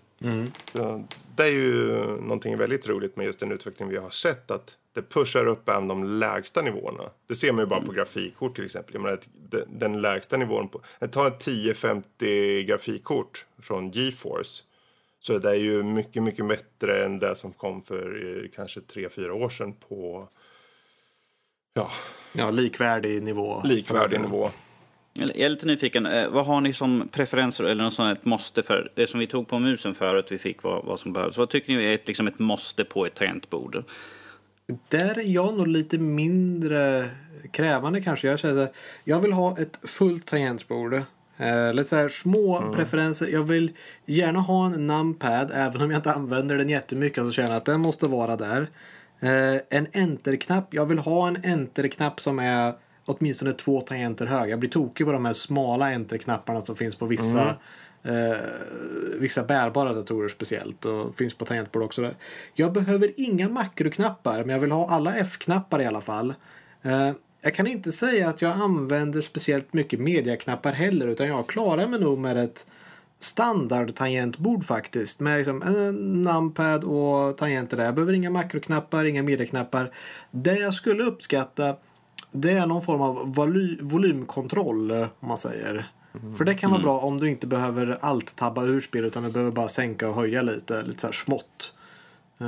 Så det är ju någonting väldigt roligt med just den utveckling vi har sett. Att det pushar upp även de lägsta nivåerna. Det ser man ju bara på grafikkort till exempel. Jag menar, den lägsta nivån på... Ta ett 1050 grafikkort från GeForce. Så det är ju mycket, mycket bättre än det som kom för eh, kanske 3-4 år sedan på ja, Ja, likvärdig nivå. likvärdig nivå. Jag är lite nyfiken. Eh, vad har ni som preferenser eller något sånt ett måste för? Det som vi tog på musen förut, vi fick vad, vad som behövs. Vad tycker ni är ett, liksom ett måste på ett tangentbord? Där är jag nog lite mindre krävande kanske. Jag, här, jag vill ha ett fullt tangentbord. Eh, lite så här små preferenser. Jag vill gärna ha en numpad även om jag inte använder den jättemycket. Så känner jag att den måste vara där. Eh, en enterknapp. Jag vill ha en enterknapp som är åtminstone två tangenter hög. Jag blir tokig på de här smala enterknapparna som finns på vissa eh, vissa bärbara datorer speciellt och finns på tangentbord också. Där. Jag behöver inga makroknappar men jag vill ha alla F-knappar i alla fall. Eh, jag kan inte säga att jag använder speciellt mycket mediaknappar heller utan jag klarar mig nog med ett standard tangentbord faktiskt. Med liksom en numpad och tangenter där. Jag behöver inga makroknappar, inga mediaknappar. Det jag skulle uppskatta det är någon form av voly- volymkontroll om man säger. För det kan vara bra om du inte behöver allt tabba ur spel utan du behöver bara sänka och höja lite, lite så här smått. Eh,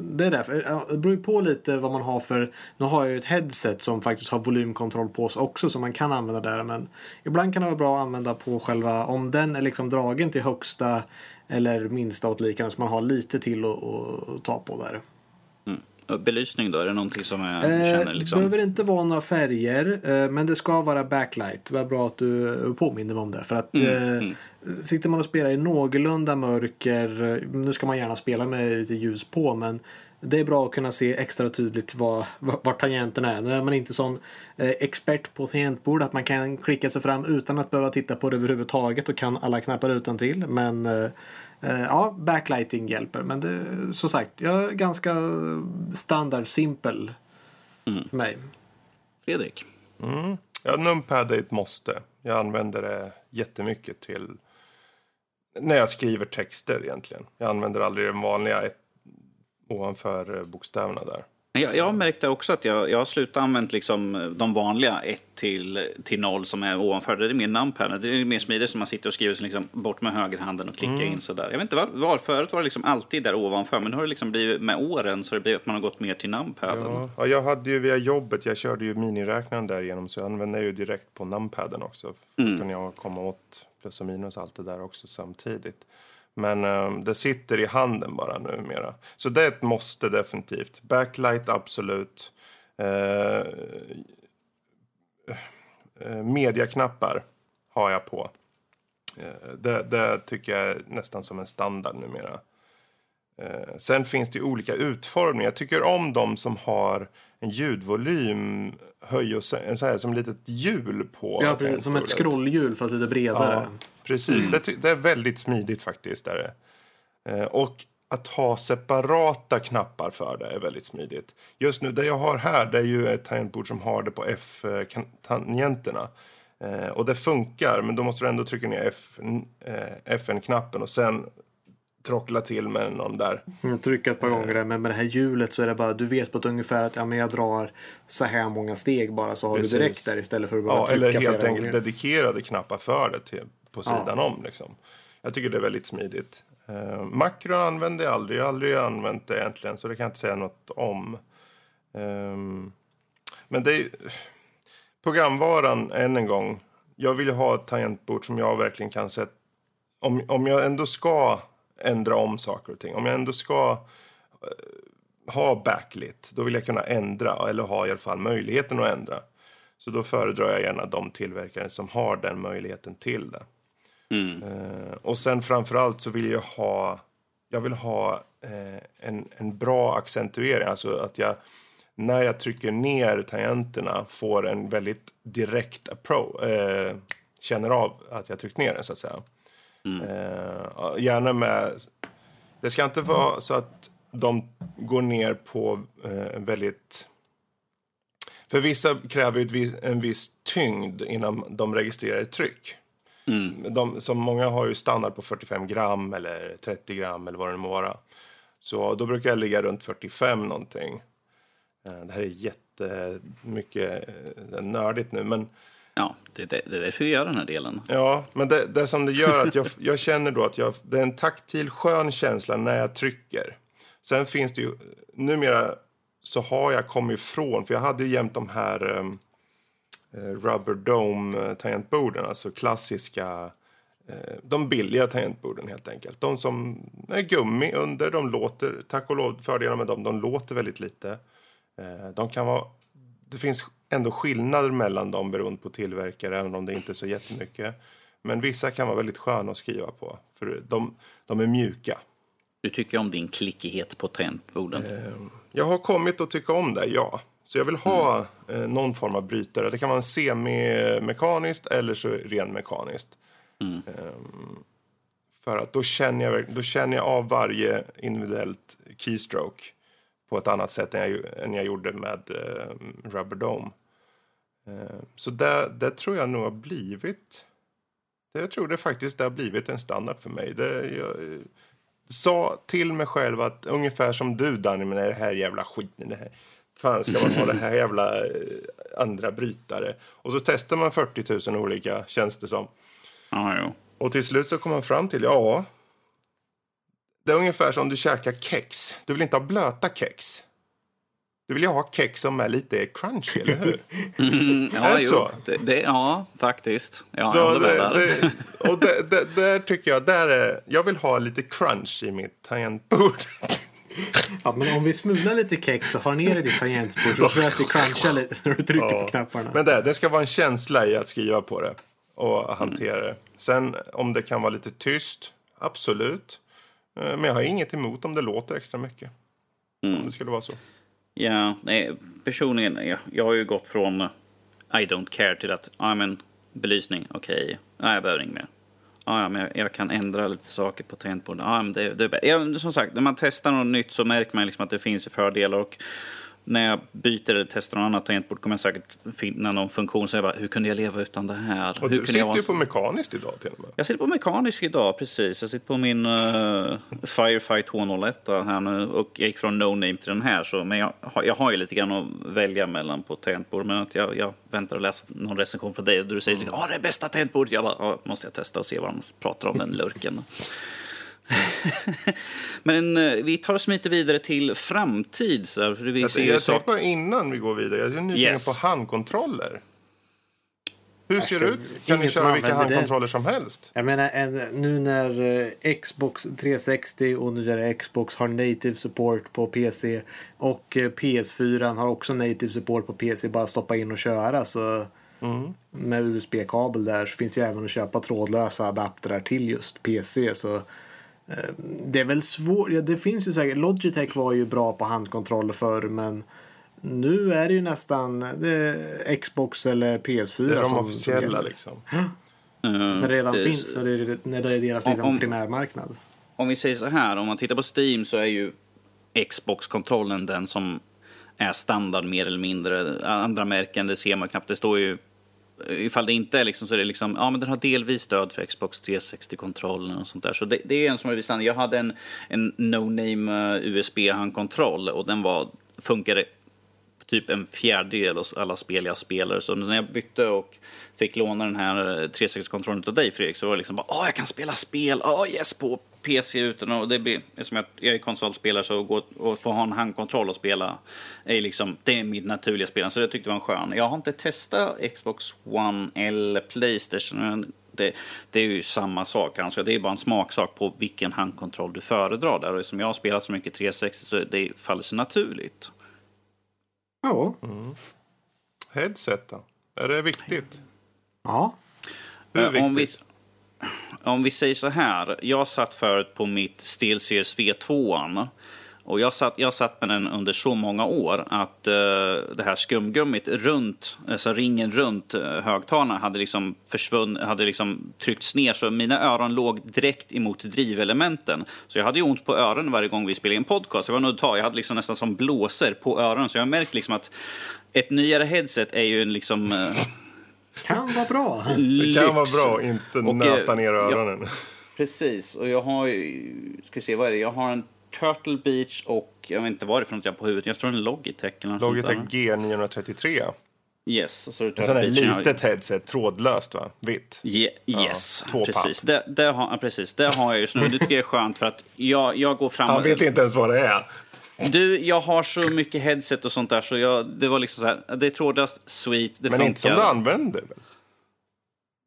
det är därför. Eh, det beror ju på lite vad man har för... Nu har jag ju ett headset som faktiskt har volymkontroll på sig också som man kan använda där. Men ibland kan det vara bra att använda på själva... Om den är liksom dragen till högsta eller minsta åt liknande så man har lite till att, att ta på där. Belysning då? Är det någonting som jag Eh, känner Det liksom? behöver inte vara några färger eh, men det ska vara backlight. Det var bra att du påminner mig om det. För att Mm, eh, sitter man och spelar i någorlunda mörker, nu ska man gärna spela med lite ljus på men det är bra att kunna se extra tydligt var, var, tangenterna är. Nu är man inte sån expert på tangentbord att man kan klicka sig fram utan att behöva titta på det överhuvudtaget och kan alla knappar utan till. Men ja, backlighting hjälper. Men det, som sagt, jag är ganska standard simpel för mig. Fredrik? Ja, numpad är ett måste. Jag använder det jättemycket till när jag skriver texter egentligen. Jag använder aldrig den vanliga ett, ovanför eh, bokstäverna där. Jag, jag märkte också att jag, jag har slutat använda liksom de vanliga 1 till, till 0 som är ovanför. Det är mer numpad. Det är mer smidigt som man sitter och skriver så liksom bort med högerhanden och klickar in sådär. Jag vet inte vad, var, förut var det liksom alltid där ovanför men nu har det liksom blivit med åren så det blivit att man har gått mer till numpaden. Ja, ja, jag hade ju via jobbet, jag körde ju miniräknaren därigenom så jag använde ju direkt på numpaden också. För då kunde jag komma åt plus och minus allt det där också samtidigt. Men eh, det sitter i handen bara numera. Så det är ett måste definitivt. Backlight absolut. Eh, eh, mediaknappar har jag på. Eh, det, det tycker jag är nästan som en standard numera. Sen finns det ju olika utformningar. Jag tycker om de som har en ljudvolym, höj och en så här som litet hjul på Ja, som ett scrollhjul fast lite bredare. Ja, precis. Det, ty- det är väldigt smidigt faktiskt. Är det. Eh, och att ha separata knappar för det är väldigt smidigt. Just nu, det jag har här, det är ju ett tangentbord som har det på F-tangenterna. Eh, och det funkar, men då måste du ändå trycka ner F, eh, FN-knappen och sen trockla till med någon där. Mm, trycka ett par gånger där, men med det här hjulet så är det bara, du vet på ett ungefär att ja, men jag drar så här många steg bara så har Precis. du direkt där istället för att bara Ja, trycka eller helt enkelt gånger. dedikerade knappar för det till, på sidan om. Liksom. Jag tycker det är väldigt smidigt. Uh, makro använder jag aldrig. Jag har aldrig använt det egentligen, så det kan jag inte säga något om. Ehm, men det är programvaran, än en gång. Jag vill ju ha ett tangentbord som jag verkligen kan sätta... Om, om jag ändå ska ändra om saker och ting, om jag ändå ska eh, ha backlit, då vill jag kunna ändra, eller ha i alla fall möjligheten att ändra. Så då föredrar jag gärna de tillverkare som har den möjligheten till det. Mm. Eh, och sen framförallt så vill jag ha, jag vill ha eh, en, en bra accentuering, alltså att jag när jag trycker ner tangenterna får en väldigt direkt appro, eh, känner av att jag tryckt ner den så att säga. Eh, gärna med, det ska inte vara så att de går ner på eh, en väldigt för vissa kräver ju en viss tyngd innan de registrerar ett tryck. De, som många har ju standard på 45 gram eller 30 gram eller vad det nu må vara. Så då brukar jag ligga runt 45 någonting. Eh, Det här är jättemycket eh, nördigt nu men Ja, det, det, det är därför vi gör den här delen. Ja, men det, det som det gör att jag, <laughs> jag känner då att jag, det är en taktil skön känsla när jag trycker. Sen finns det ju, numera så har jag kommit ifrån, för jag hade ju jämt de här um, Rubber Dome tangentborden, alltså klassiska, eh, de billiga tangentborden helt enkelt. De som är gummi under, de låter, tack och lov, fördelar med dem, de låter väldigt lite. Eh, de kan vara, det finns ändå skillnader mellan dem beroende på tillverkare, även om det inte är så jättemycket. Men vissa kan vara väldigt sköna att skriva på, för de, de är mjuka. Du tycker om din klickighet på tangentborden. Jag har kommit att tycka om det, ja. Så jag vill ha eh, någon form av brytare. Det kan vara en semi-mekaniskt eller så ren mekaniskt. Ehm, för att då känner, jag, då känner jag av varje individuellt keystroke på ett annat sätt än jag, än jag gjorde med eh, Rubber Dome. Eh, så det, det tror jag nog har blivit... Det, jag tror det faktiskt det har blivit en standard för mig. Det, jag, eh, sa till mig själv att ungefär som du Danny med det här jävla skiten. Det här. Fan ska man ha det här jävla eh, andra brytare? Och så testar man 40 000 olika känns det som. Jo. Och till slut så kommer man fram till, ja. Det är ungefär som du käkar kex. Du vill inte ha blöta kex. Du vill ju ha kex som är lite crunchy, eller hur? <laughs> Mm, Är ja, det jo. så? Det, det, ja, faktiskt. Ja, Så det, där. och där tycker jag, där är, jag vill ha lite crunch i mitt tangentbord. <laughs> Ja, men om vi smular lite kex och har ner det i ditt tangentbord så tror jag att det crunchar lite när du trycker på knapparna. Men det, det ska vara en känsla i att skriva på det och hantera det. Sen om det kan vara lite tyst, absolut. Eh, Men jag har inget emot om det låter extra mycket. Om det skulle vara så. Ja, nej, personligen, jag, jag har ju gått från eh, I don't care till att, ja men belysning, okej, nej jag behöver inget mer. Ja, ja, men jag, jag kan ändra lite saker på tangentbordet. Ah, men det, det ja, som sagt, när man testar något nytt så märker man liksom att det finns fördelar. Och när jag byter eller testar något annat tangentbord kommer jag säkert finna någon funktion som jag bara, hur kunde jag leva utan det här? Och hur du jag sitter vara ju på mekaniskt idag till och med. jag sitter på mekanisk idag, precis. Jag sitter på min uh, Firefight 201 då, här nu, och jag gick från no name till den här. Så, men jag, har- jag har ju lite grann att välja mellan på tangentbord. Men att jag, jag väntar och läser någon recension från dig där du säger att ah, det är bästa tangentbordet. Jag bara, måste jag testa och se vad de pratar om den lurken. <laughs> men eh, vi tar och smiter vidare till framtid. Så här, för vi Jag, ser jag, så... tänkte bara innan vi går vidare, jag är nyfiken Yes. på handkontroller. Hur ser det ut? Kan ni köra vilka använder det. handkontroller som helst? Jag menar en, nu när eh, Xbox 360 och nyare Xbox har native support på PC och eh, PS4 har också native support på PC. Bara stoppa in och köra så med USB-kabel där så finns ju även att köpa trådlösa adaptrar till just PC. Så det är väl svårt. Ja, det finns ju säkert. Logitech var ju bra på handkontroller förr men nu är det ju nästan det Xbox eller PS4 Det är de som, som officiella gäller. liksom. När det redan Eh, finns, när det, är- när det är deras Om- liksom, om- primärmarknad. om vi säger så här, om man tittar på Steam så är ju Xbox-kontrollen den som är standard mer eller mindre. Andra märken, det ser man knappt. Det står ju, ifall det inte är liksom så är det liksom, ja men den har delvis stöd för Xbox 360-kontrollen och sånt där. Så det, det är en som är standard. Jag hade en, en no-name eh, USB-handkontroll och den var, funkade typ en fjärdedel av alla spel jag spelar. Så när jag bytte och fick låna den här eh, 360-kontrollen av dig Fredrik så var det liksom bara åh jag kan spela spel, åh yes på PC utan och det blir, eftersom jag, jag är konsolspelare så gå och få ha en handkontroll och spela är liksom, det är mitt naturliga spel. Så det tyckte jag var skön. Jag har inte testat Xbox One eller Playstation. men Det, det är ju samma sak. Alltså. Det är bara en smaksak på vilken handkontroll du föredrar. Där. Och som jag har spelat så mycket 360 så det faller sig naturligt. Ja. Headset då? Är det viktigt? ja. Hur Eh, Om vi, viktigt? om vi säger så här. Jag satt förut på mitt SteelSeries V2. Och jag satt, jag satt med den under så många år att eh, det här skumgummit runt, alltså ringen runt uh, högtalarna hade liksom försvunnit, hade liksom tryckts ner så mina öron låg direkt emot drivelementen. Så jag hade ju ont på öronen varje gång vi spelade in podcast. Jag var nog att ta, jag hade liksom nästan som blåser på öronen. Så jag har märkt liksom att ett nyare headset är ju en liksom... eh, <laughs> Kan vara bra. Det kan vara Lyx. bra att inte Och, nöta eh, ner ja. öronen. Precis, och jag har ju, ska se vad är det, jag har en Turtle Beach och jag vet inte vad det är för något jag har på huvudet, jag tror en Logitech eller något Logitech sånt där. G933. Yes, och så är det En sån Turtle Beach. litet headset, trådlöst va? Vitt. Ye- yes, två precis. Det, det, har, ja, precis. Det har jag just nu. Det tycker jag är skönt för att jag, jag går fram Han vet inte ens vad det är. Du, jag har så mycket headset och sånt där så jag, det var liksom så här, det är trådlöst, sweet, det Men funkar. inte som du använder väl?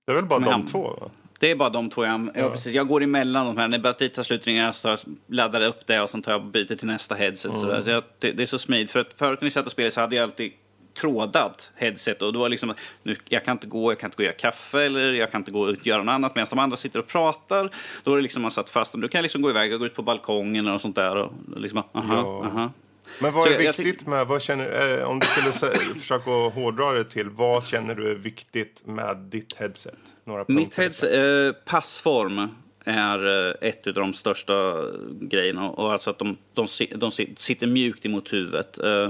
Det är väl bara Men de han- två? Va? Det är bara de två jag, ja. precis. Jag går emellan de här. När batteriet tar slut ringer jag så laddar jag upp det och sen tar jag och byter till nästa headset. Så, där. så jag, det, det är så smidigt. För att förut när vi satt och spelade så hade jag alltid trådat headset och det var liksom nu, jag kan inte gå, jag kan inte gå och göra kaffe eller jag kan inte gå och göra något annat medan de andra sitter och pratar. Då är det liksom man satt fast. Du kan liksom gå iväg och gå ut på balkongen eller något sånt där och liksom, aha, Ja. aha. Men vad är jag- jag viktigt med, vad känner, eh, om du skulle <laughs> försöka hårdra det till, vad känner du är viktigt med ditt headset? Några Mitt punkter, liksom. headset, eh, passform är eh, ett av de största grejerna. Och alltså att de, de, de si- sitter mjukt emot huvudet. Eh,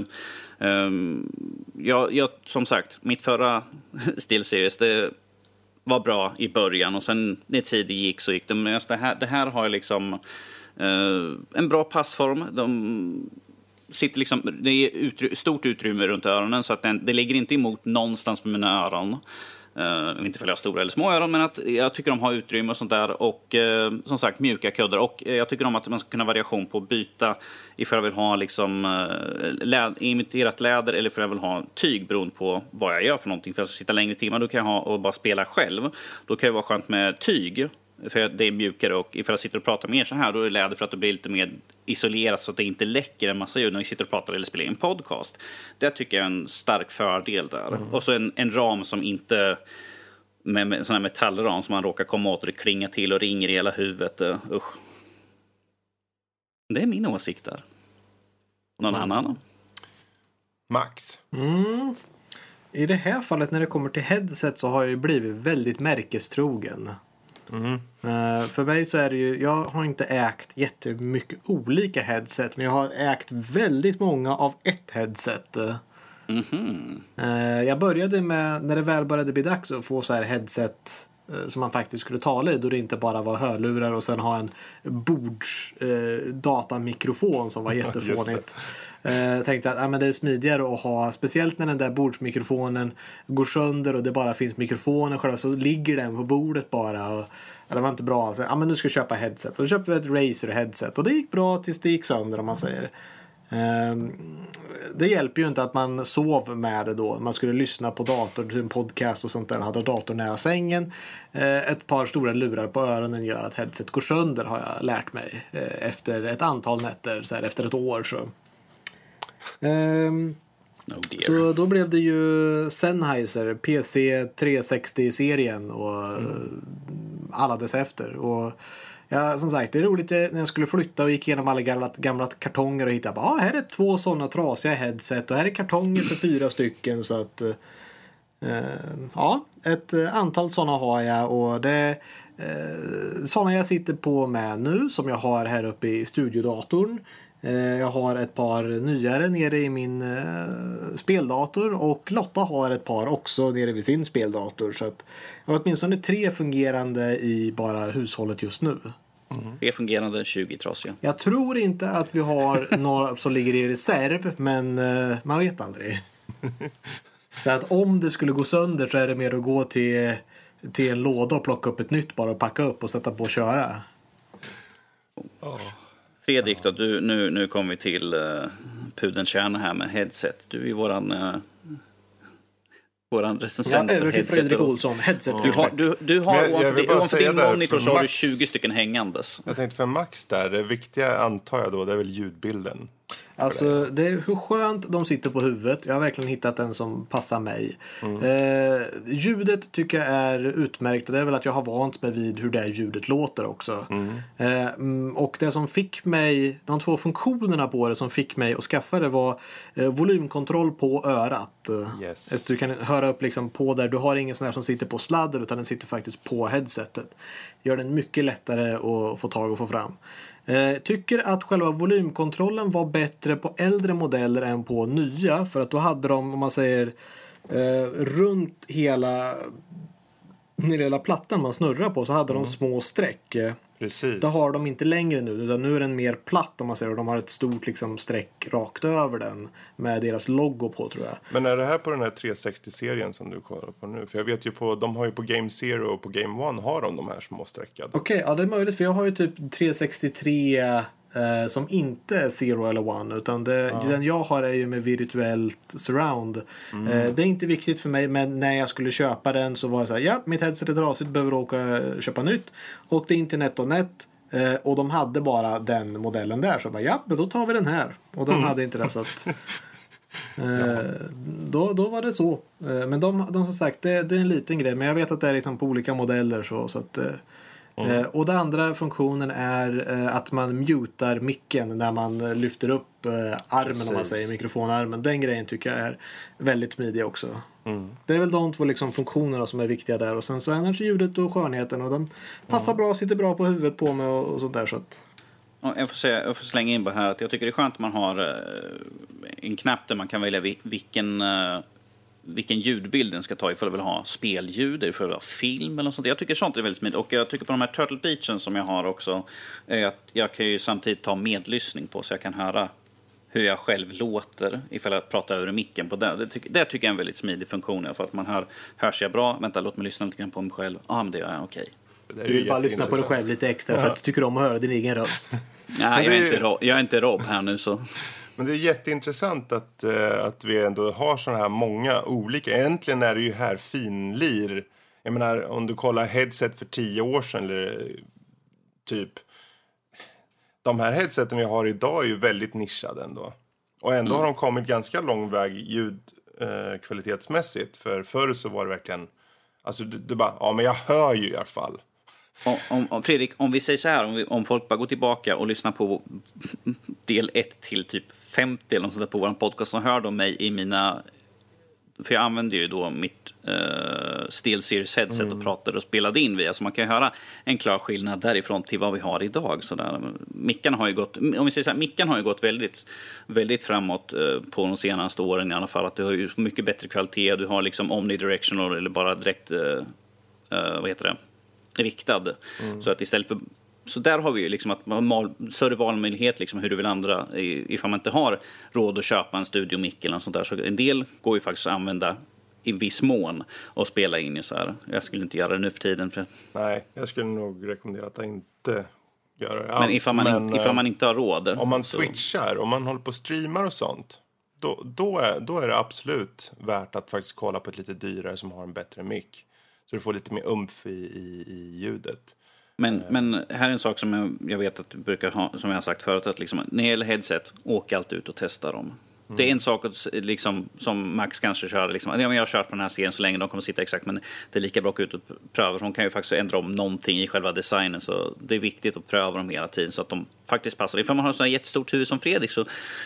ehm, jag, jag, som sagt, mitt förra <laughs> Steel Series, det var bra i början och sen när tiden gick så gick det. Men just det, här, det här har liksom en bra passform. De sitter liksom, det är utry stort utrymme runt öronen så att den, det ligger inte emot någonstans på mina öron. Uh, inte för att jag har stora eller små öron, men att jag tycker de har utrymme och sånt där. Och uh, som sagt, mjuka kuddar. Och uh, jag tycker om att man ska kunna ha variation på att byta ifall jag vill ha liksom, uh, lä imiterat läder eller ifall jag vill ha tyg beroende på vad jag gör för någonting. För jag ska sitta längre timmar, då kan jag ha och bara spela själv. Då kan det vara skönt med tyg. För det är mjukare och ifall jag sitter och pratar med er så här då är det läder för att det blir lite mer isolerat så att det inte läcker en massa ljud när vi sitter och pratar eller spelar in podcast. Det tycker jag är en stark fördel där. Och så en, en ram som inte med, med sån här metallram som man råkar komma åt och det klingar till och ringer i hela huvudet. Uh, usch. Det är min åsikt där. Någon annan? Max. Mm. I det här fallet när det kommer till headset så har jag ju blivit väldigt märkestrogen. Eh, för mig så är det ju, jag har inte ägt jättemycket olika headset men jag har ägt väldigt många av ett headset. Eh, eh, jag började med, när det väl började bli dags att få så här headset eh, som man faktiskt skulle tala i då det inte bara var hörlurar och sen ha en bords eh, datamikrofon som var <laughs> jättefånigt. Eh, tänkte att ah, men det är smidigare att ha, speciellt när den där bordsmikrofonen går sönder och det bara finns mikrofonen själva så ligger den på bordet bara. Och, ja, det var inte bra. Alltså, så, ah, men nu ska jag köpa headset. Och då köpte vi ett Razer headset och det gick bra tills det gick sönder om man säger. Ehm, det hjälper ju inte att man sov med det då. Man skulle lyssna på datorn till en podcast och sånt där. Hade datorn nära sängen. Eh, ett par stora lurar på öronen gör att headset går sönder har jag lärt mig. Eh, efter ett antal nätter, så här, efter ett år så. Ehm, dear. så då blev det ju Sennheiser PC 360-serien och eh, alla dess efter. Och ja, som sagt, det är roligt eh, när jag skulle flytta och gick igenom alla gamla, gamla kartonger och hittade ah, här är två sådana trasiga headset och här är kartonger för fyra stycken. Så att eh, ja, ett eh, antal sådana har jag och det eh, sådana jag sitter på med nu som jag har här uppe i studiodatorn. Eh, Jag har ett par nyare nere i min eh, speldator och Lotta har ett par också nere vid sin speldator. Så att jag har åtminstone tre fungerande i bara hushållet just nu. Tre fungerande, 20 trasiga. Jag tror inte att vi har <laughs> några som ligger i reserv men eh, man vet aldrig. Så att om det skulle gå sönder så är det mer att gå till, till en låda och plocka upp ett nytt bara och packa upp och sätta på och köra. Fredrik, då, du, nu, nu kommer vi till uh, pudelns kärna här med headset. Du är ju våran, uh, våran Ja, recensent för över till headset. Fredrik Olsson, headset. Du har, du, du har jag- jag ovanför, vill din- ovanför din där, monitor för så har du Max- 20 stycken hängandes. Jag tänkte för Max där, det viktiga antar jag då, det är väl ljudbilden. Alltså det är hur skönt de sitter på huvudet. Jag har verkligen hittat en som passar mig. Eh, ljudet tycker jag är utmärkt och det är väl att jag har vant mig vid hur det ljudet låter också. Eh, mm, och det som fick mig, de två funktionerna på det som fick mig att skaffa det var eh, volymkontroll på örat. Yes. att Du kan höra upp liksom på där. Du har ingen sån här som sitter på sladder utan den sitter faktiskt på headsetet. Gör den mycket lättare att få tag och få fram. Eh, tycker att själva volymkontrollen var bättre på äldre modeller än på nya. För att då hade de, om man säger eh, runt hela den lilla plattan man snurrar på så hade de små streck. Precis. Det har de inte längre nu utan nu är den mer platt om man säger och de har ett stort liksom streck rakt över den med deras logo på tror jag. Men är det här på den här 360-serien som du kollar på nu? För jag vet ju på, de har ju på Game Zero och på Game One har de de här små streckade. Okej, ja det är möjligt för jag har ju typ 363 eh, som inte är Zero eller One utan det, den jag har är ju med virtuellt surround. Eh, det är inte viktigt för mig men när jag skulle köpa den så var det så här, ja mitt headset är trasigt, behöver åka köpa nytt. Och det är internet och nät. Eh, och de hade bara den modellen där så jag bara, ja men då tar vi den här. Och de hade inte det så att <laughs> Eh, då, då var det så. Eh, men de, de som sagt, det, det är en liten grej. Men jag vet att det är liksom på olika modeller. Så, så att, eh, eh, och den andra funktionen är eh, att man mutar micken när man eh, lyfter upp armen om man Precis. säger, mikrofonarmen. Den grejen tycker jag är väldigt smidig också. Det är väl de två liksom funktionerna som är viktiga där. Och sen så annars ljudet och skönheten. Och de passar bra, sitter bra på huvudet på mig och, och sånt där. Så att, Ja, Jag får, säga, jag får slänga in bara här att jag tycker det är skönt att man har en knapp där man kan välja vi- vilken, vilken ljudbild den ska ta ifall du vill ha spelljud, ifall du vill ha film eller något sånt. Jag tycker sånt är väldigt smidigt. Och jag tycker på de här Turtle Beachen som jag har också, är att jag kan ju samtidigt ta medlyssning på så jag kan höra hur jag själv låter ifall jag pratar över micken på det. Det, tycker- det tycker jag är en väldigt smidig funktion. För att man hör, hörs jag bra? Vänta, låt mig lyssna lite grann på mig själv. Ja, ah, men det gör jag, okej. Är du vill bara lyssna på dig själv lite extra för att du tycker om att höra din egen röst. Nej, jag, är är- inte Rob, jag är inte Rob här nu så. Men det är jätteintressant att, eh, att vi ändå har sådana här många olika. Egentligen är det ju här finlir. Jag menar om du kollar headset för tio år sedan eller eh, typ. De här headseten vi har idag är ju väldigt nischade ändå. Och ändå har de kommit ganska lång väg ljudkvalitetsmässigt. Eh, för förr så var det verkligen. Alltså du, du bara, ja men jag hör ju i alla fall. Om, om, om, Fredrik, om vi säger så här, om, vi, om folk bara går tillbaka och lyssnar på del 1 till typ 50 eller något sånt där på vår podcast, så hör de mig i mina... För jag använder ju då mitt uh, SteelSeries headset och pratade och spelade in via, så man kan ju höra en klar skillnad därifrån till vad vi har idag. Så där. Mickarna har ju gått, om vi säger så här, mickarna har ju gått väldigt, väldigt framåt eh, på de senaste åren i alla fall. Att du har ju mycket bättre kvalitet, du har liksom omnidirectional eller bara direkt, eh, eh, vad heter det? Riktad. Så att istället för så där har vi ju liksom att man har mal- större valmöjlighet liksom hur du vill ändra i- ifall man inte har råd att köpa en studiomick eller något sånt där. Så en del går ju faktiskt att använda i viss mån och spela in i så här. Jag skulle inte göra det nu för tiden. För, Nej, jag skulle nog rekommendera att inte göra det alls. men ifall man, Men, ifall eh, man inte har råd. Om man så- twitchar, om man håller på och streamar och sånt. Då, då, är, då är det absolut värt att faktiskt kolla på ett lite dyrare som har en bättre mick. Så du får lite mer umf i, i, i ljudet. Men, men här är en sak som jag, jag vet att du brukar ha, som jag har sagt förut, att liksom, när det gäller headset, åk alltid ut och testa dem. Det är en sak att, liksom, som Max kanske kör, liksom, ja, men jag har kört på den här serien så länge, de kommer sitta exakt, men det är lika bra att gå ut och pröva, för de kan ju faktiskt ändra om någonting i själva designen, så det är viktigt att pröva dem hela tiden så att de faktiskt passar. Ifall man har så här jättestort huvud som Fredrik så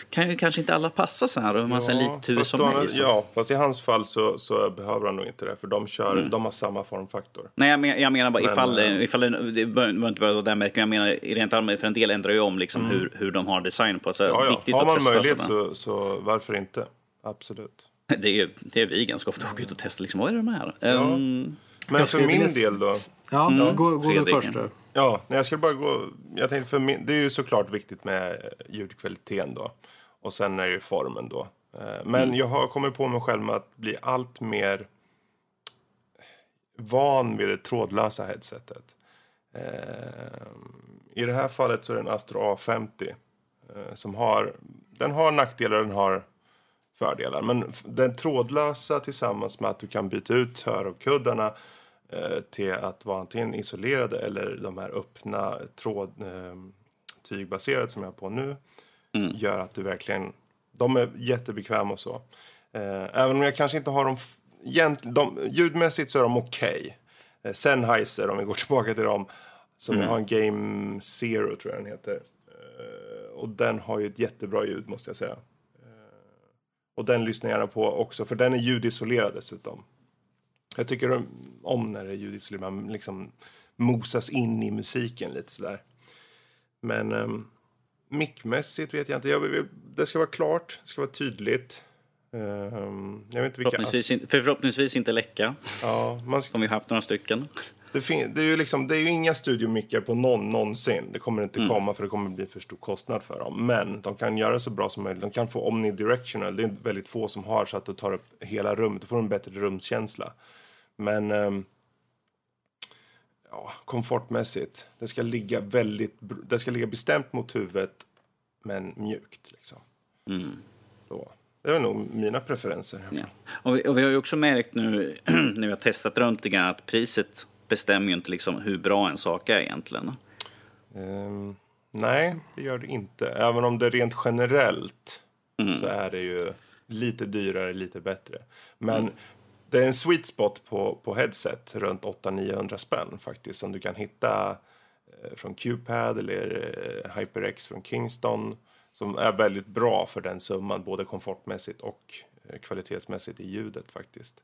kan ju kanske inte alla passa så här, och man har så här litet huvud som mig. Så. Ja, fast i hans fall så, så behöver han nog inte det. För de, kör, Mm. de har samma formfaktor. Nej, jag, men, jag menar bara Men, ifall, eh, ifall det, det behöver inte vara där märker jag menar rent allmänt, för en del ändrar ju om liksom hur, hur de har design på. Så Mm. Ja, ja. viktigt Har att man testa möjlighet så, så varför inte? Absolut. <laughs> Det är, det är vi ganska ofta åker ut och testar liksom, vad är de här? Ehm, Men Jag för min del då. Ja, Mm. gå, gå du först. då. Ja, nej, jag skulle bara gå... Jag tänkte för min, det är ju såklart viktigt med ljudkvaliteten då. Och sen är ju formen då. Eh, Men Mm. jag har kommit på mig själv med att bli allt mer van vid det trådlösa headsetet. Eh, I det här fallet så är det en Astro A50 eh, som har, den har nackdelar den har fördelar. Men den trådlösa tillsammans med att du kan byta ut hörkuddarna eh, till att vara antingen isolerade eller de här öppna tråd, eh, tygbaserade som jag har på nu gör att du verkligen, de är jättebekväma och så. Eh, även om jag kanske inte har dem, de ljudmässigt så är de okej. Eh, Sennheiser, om vi går <laughs> tillbaka till dem, som jag har en Game Zero tror jag den heter. Eh, och den har ju ett jättebra ljud måste jag säga. Och den lyssnar jag gärna på också, för den är ljudisolerad dessutom. Jag tycker om- när det är ljudisolerat, man liksom mosas in i musiken lite sådär. Men um, mickmässigt vet jag inte. Jag vill, det ska vara klart, det ska vara tydligt. Ehm, jag vet inte vilka... Förhoppningsvis, in, förhoppningsvis inte läcka, Ja, man, som vi haft några stycken. Det, fin- det, är ju liksom, det är ju inga studiomickar på någon någonsin. Det kommer inte komma för det kommer bli för stor kostnad för dem. Men de kan göra så bra som möjligt. De kan få omnidirectional. Det är väldigt få som har så att det tar upp hela rummet. Då får en bättre rumskänsla. Men ehm, ja, komfortmässigt. Det ska ligga väldigt, det ska ligga bestämt mot huvudet men mjukt liksom. Så. Det är nog mina preferenser. Ja. Och, vi, och vi har ju också märkt nu <clears throat> när vi har testat runt lite grann att priset bestämmer ju inte liksom hur bra en sak är egentligen. Ehm, nej, det gör det inte. Även om det rent generellt så är det ju lite dyrare, lite bättre. Men det är en sweet spot på, på headset runt 800-900 spänn faktiskt som du kan hitta eh, från Qpad eller eh, HyperX från Kingston som är väldigt bra för den summan både komfortmässigt och eh, kvalitetsmässigt i ljudet faktiskt.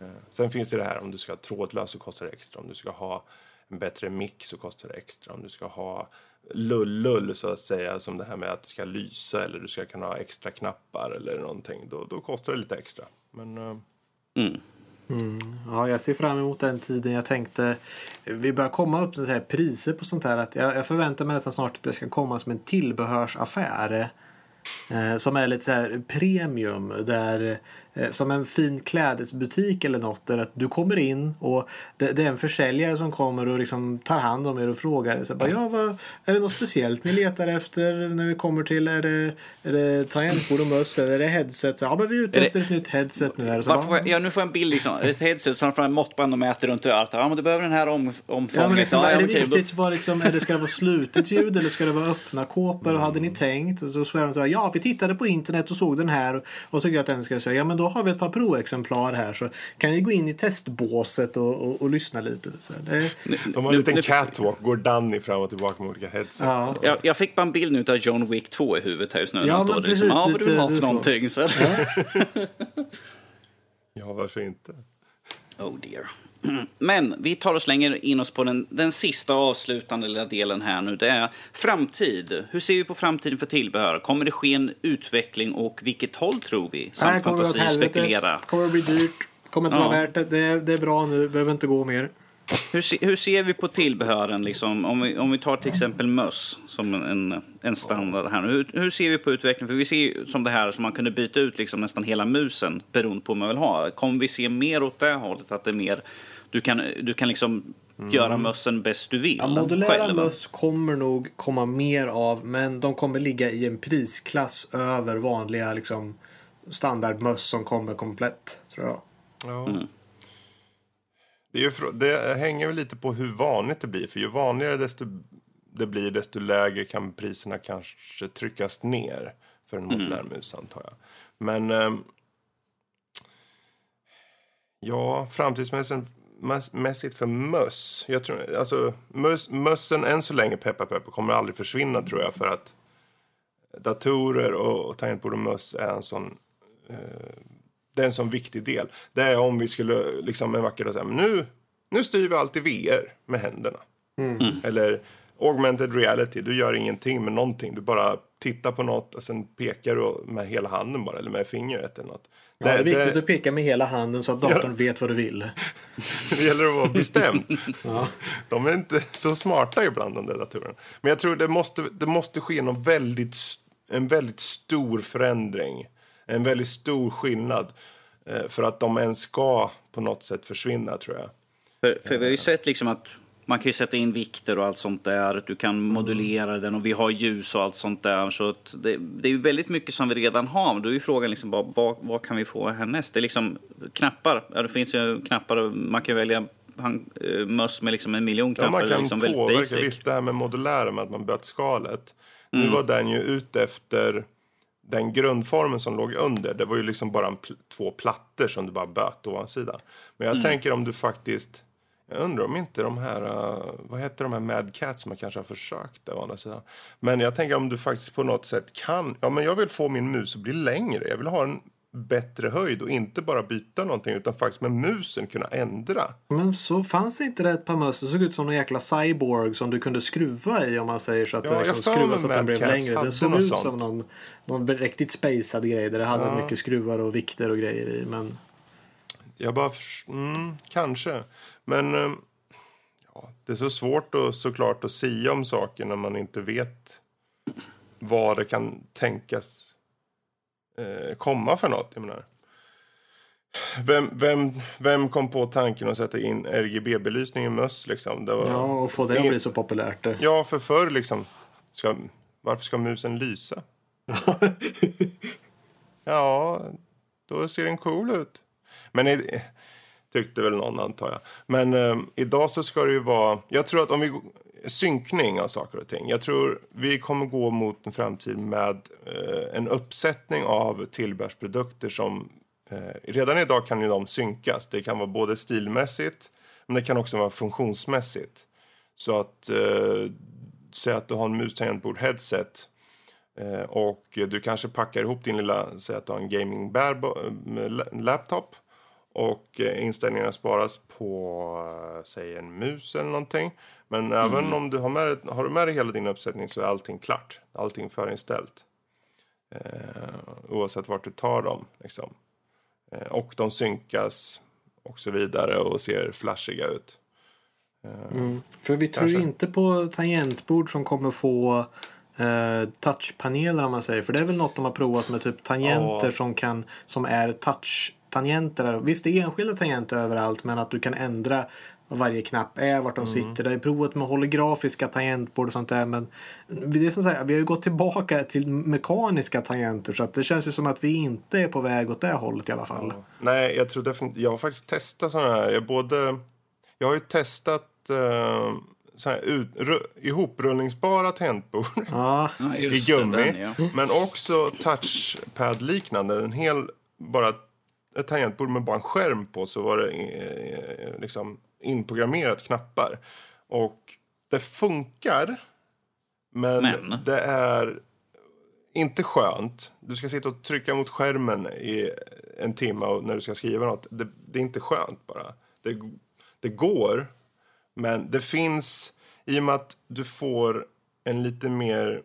Eh, Sen finns det det här om du ska ha trådlös så kostar det extra. Om du ska ha en bättre mick så kostar det extra. Om du ska ha lull-lull så att säga som det här med att det ska lysa eller du ska kunna ha extra knappar eller någonting. Då, då kostar det lite extra. Men eh, Ja, jag ser fram emot den tiden. Jag tänkte vi börjar komma upp till så här priser på sånt här. Att jag, jag förväntar mig nästan snart att det ska komma som en tillbehörsaffär. Eh, som är lite så här premium. Där, som en fin klädesbutik eller något. Där att du kommer in och det, det är en försäljare som kommer och liksom tar hand om er och frågar. Så bara, ja, vad, är det något speciellt ni letar efter när vi kommer till? Är det, är det tangentbord och möss? Eller är det headset? Så, ja, men vi är ute Är det- efter ett nytt headset nu. Här. Så bara, jag, ja, nu får jag en bild, liksom, ett headset framför en måttband och mäter runt örat. Ja, men du behöver den här om, omfånget. Ja, men liksom, ja, är det okej, viktigt vad liksom, är det, ska det vara slutet ljud eller ska det vara öppna kåpor? Och hade ni tänkt? Och så svarar de så här, ja vi tittade på internet och såg den här och tyckte att den ska säga, ja men då har vi ett par provexemplar här så kan ni gå in i testbåset och, och, och lyssna lite. Så här. det, de har en liten catwalk, går Danny fram och tillbaka med olika headset. ja. Jag, jag fick bara en bild nu av John Wick 2 i huvudet här just nu. Ja, när han står där liksom, precis, ja, vad du vill ha för så. någonting. Så. <laughs> Ja, varför inte? Oh dear. <clears throat> Men vi tar och slänger in oss på den, den sista avslutande lilla delen här nu. Det är framtid. Hur ser vi på framtiden för tillbehör? Kommer det ske en utveckling och vilket håll tror vi? Nej, Samt att fantasi, spekulera. Kommer att bli dyrt. Kommer inte Ja. vara värt det. det. är- Det är bra nu. Behöver inte gå mer. Hur, se, hur ser vi på tillbehören? Liksom, om, vi, om vi tar till exempel möss som en, en standard här. nu. Hur, hur ser vi på utvecklingen? För vi ser ju som det här som man kunde byta ut liksom nästan hela musen beroende på vad man vill ha. Kommer vi se mer åt det hållet? Att det är mer, du kan, du kan liksom göra mössen bäst du vill Ja, modulära själv. möss kommer nog komma mer av men de kommer ligga i en prisklass över vanliga liksom, standardmöss som kommer komplett. Tror jag. Ja. Det, ju, det hänger ju lite på hur vanligt det blir. För ju vanligare desto, det blir, desto lägre kan priserna kanske tryckas ner för en modulär mus, antar jag. Men... ehm, ja, framtidsmässigt mäss- mässigt för möss. Jag tror, alltså, möss, mössen, än så länge, peppa peppa, kommer aldrig försvinna, tror jag. För att datorer och, och tangentbord och möss är en sån det är en sån viktig del. Det är om vi skulle liksom en vacker dag säga, nu, nu styr vi allt i VR med händerna. Eller augmented reality, du gör ingenting med någonting. Du bara tittar på något och sen pekar du med hela handen bara, eller med fingret eller något. Ja, det är viktigt att peka med hela handen så att datorn vet vad du vill. <laughs> det gäller att vara bestämd. <laughs> Ja. De är inte så smarta ibland de där datorerna. Men jag tror det måste, det måste ske någon väldigt, en väldigt stor förändring. En väldigt stor skillnad. eh, För att de ens ska på något sätt försvinna tror jag. För, för vi har ju sett liksom att man kan ju sätta in vikter och allt sånt där. Du kan modulera den och vi har ljus och allt sånt där. Så det, det är ju väldigt mycket som vi redan har. Då är ju frågan liksom bara, vad, vad kan vi få härnäst? Det är liksom knappar. Ja, det finns ju knappar man kan välja han, eh, möss med liksom en miljon Ja, knappar. man Det är kan liksom påverka. Visst, det här med modulära, med att man byter skalet. Nu var den ju ute efter den grundformen som låg under. Det var ju liksom bara en pl- två plattor som du bara böt ovansidan. Men jag tänker om du faktiskt... Jag undrar om inte de här... Uh, vad heter de här Mad Cats som man kanske har försökt där å andra sidan. Men jag tänker om du faktiskt på något sätt kan... Ja, men jag vill få min mus att bli längre. Jag vill ha den bättre höjd och inte bara byta någonting utan faktiskt med musen kunna ändra. Men så fanns det inte det ett par möss. Det såg ut som någon jäkla cyborg som du kunde skruva i om man säger så att Ja, det liksom skruvas så att den blev längre. Det såg ut sånt. som någon, någon riktigt spacad grej där det hade Ja. mycket skruvar och vikter och grejer i. Men Jag bara, mm, kanske. Men eh, ja, det är så svårt och såklart att sia om saker när man inte vet vad det kan tänkas eh, komma för något. Jag menar. Vem, vem, vem kom på tanken att sätta in RGB-belysning i möss? Liksom? Det var, ja, och få det att bli så populärt. det. Ja, för förr liksom. Ska, varför ska musen lysa? <laughs> Ja, då ser den cool ut. Men i, tyckte väl någon antar jag. Men eh, idag så ska det ju vara, jag tror att om vi, synkning av saker och ting. Jag tror vi kommer gå mot en framtid med eh, en uppsättning av tillbehörsprodukter som eh, redan idag kan ju de synkas. Det kan vara både stilmässigt men det kan också vara funktionsmässigt. Så att eh, säg att du har en mus tangentbord headset Eh, och du kanske packar ihop din lilla, säg att du har en gaming eh, laptop och eh, inställningarna sparas på, eh, säg en mus eller någonting. Men även om du har med, dig- har du med dig hela din uppsättning så är allting klart. Allting förinställt. Eh, oavsett vart du tar dem. Liksom. Eh, och de synkas och så vidare och ser flashiga ut. Mm. För vi tror Kanske. inte på tangentbord som kommer få eh, touchpaneler om man säger. För det är väl något de har provat med typ tangenter Ja. som, kan, som är touch-tangenter. Visst det är enskilda tangenter överallt men att du kan ändra vad varje knapp är, vart de sitter. Det är provat med holografiska tangentbord och sånt där. Men det är som sagt, vi har ju gått tillbaka till mekaniska tangenter så att det känns ju som att vi inte är på väg åt det hållet i alla fall. Nej, jag tror definitivt... Jag har faktiskt testat sådana här. Jag, både, jag har ju testat eh, så här ut, ru, ihoprullningsbara tangentbord Ja, <laughs> i gummi. den, ja. Men också touchpad-liknande. En hel, bara ett tangentbord med bara en skärm på så var det eh, liksom inprogrammerat knappar. Och det funkar. Men, Men? det är inte skönt. Du ska sitta och trycka mot skärmen i en timme när du ska skriva något. Det, det är inte skönt bara. Det, det går, men det finns, i och med att du får en lite mer,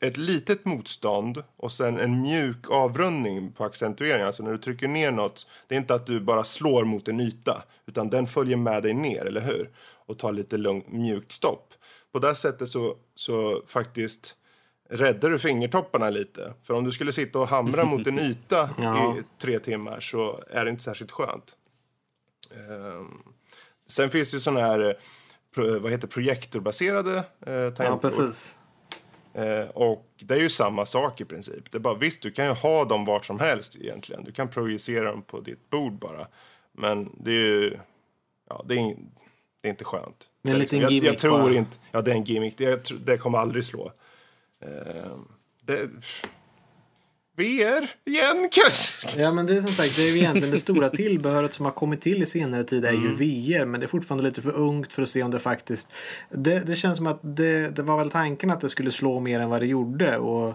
ett litet motstånd och sen en mjuk avrundning på accentuering. Alltså när du trycker ner något, det är inte att du bara slår mot en yta, utan den följer med dig ner, eller hur? Och tar lite lugn, mjukt stopp. På det sättet så, så faktiskt räddar du fingertopparna lite. För om du skulle sitta och hamra mot en <laughs> yta Ja. i tre timmar så är det inte särskilt skönt. Ehm, sen finns det ju sådana här vad heter projektorbaserade eh, ja tangentbord. precis. Eh, och det är ju samma sak i princip. Det är bara, visst, du kan ju ha dem vart som helst egentligen. Du kan projicera dem på ditt bord bara. Men det är ju, ja, det är, in- det är inte skönt. Det är en liten jag, jag gimmick tror bara. inte, ja det är en gimmick. Det, jag det kommer aldrig slå. Eh, det, VR igen kanske? Ja men det är som sagt, det är ju egentligen det stora tillbehöret som har kommit till i senare tid är Mm. ju VR. Men det är fortfarande lite för ungt för att se om det faktiskt... Det, det känns som att det, det var väl tanken att det skulle slå mer än vad det gjorde. Och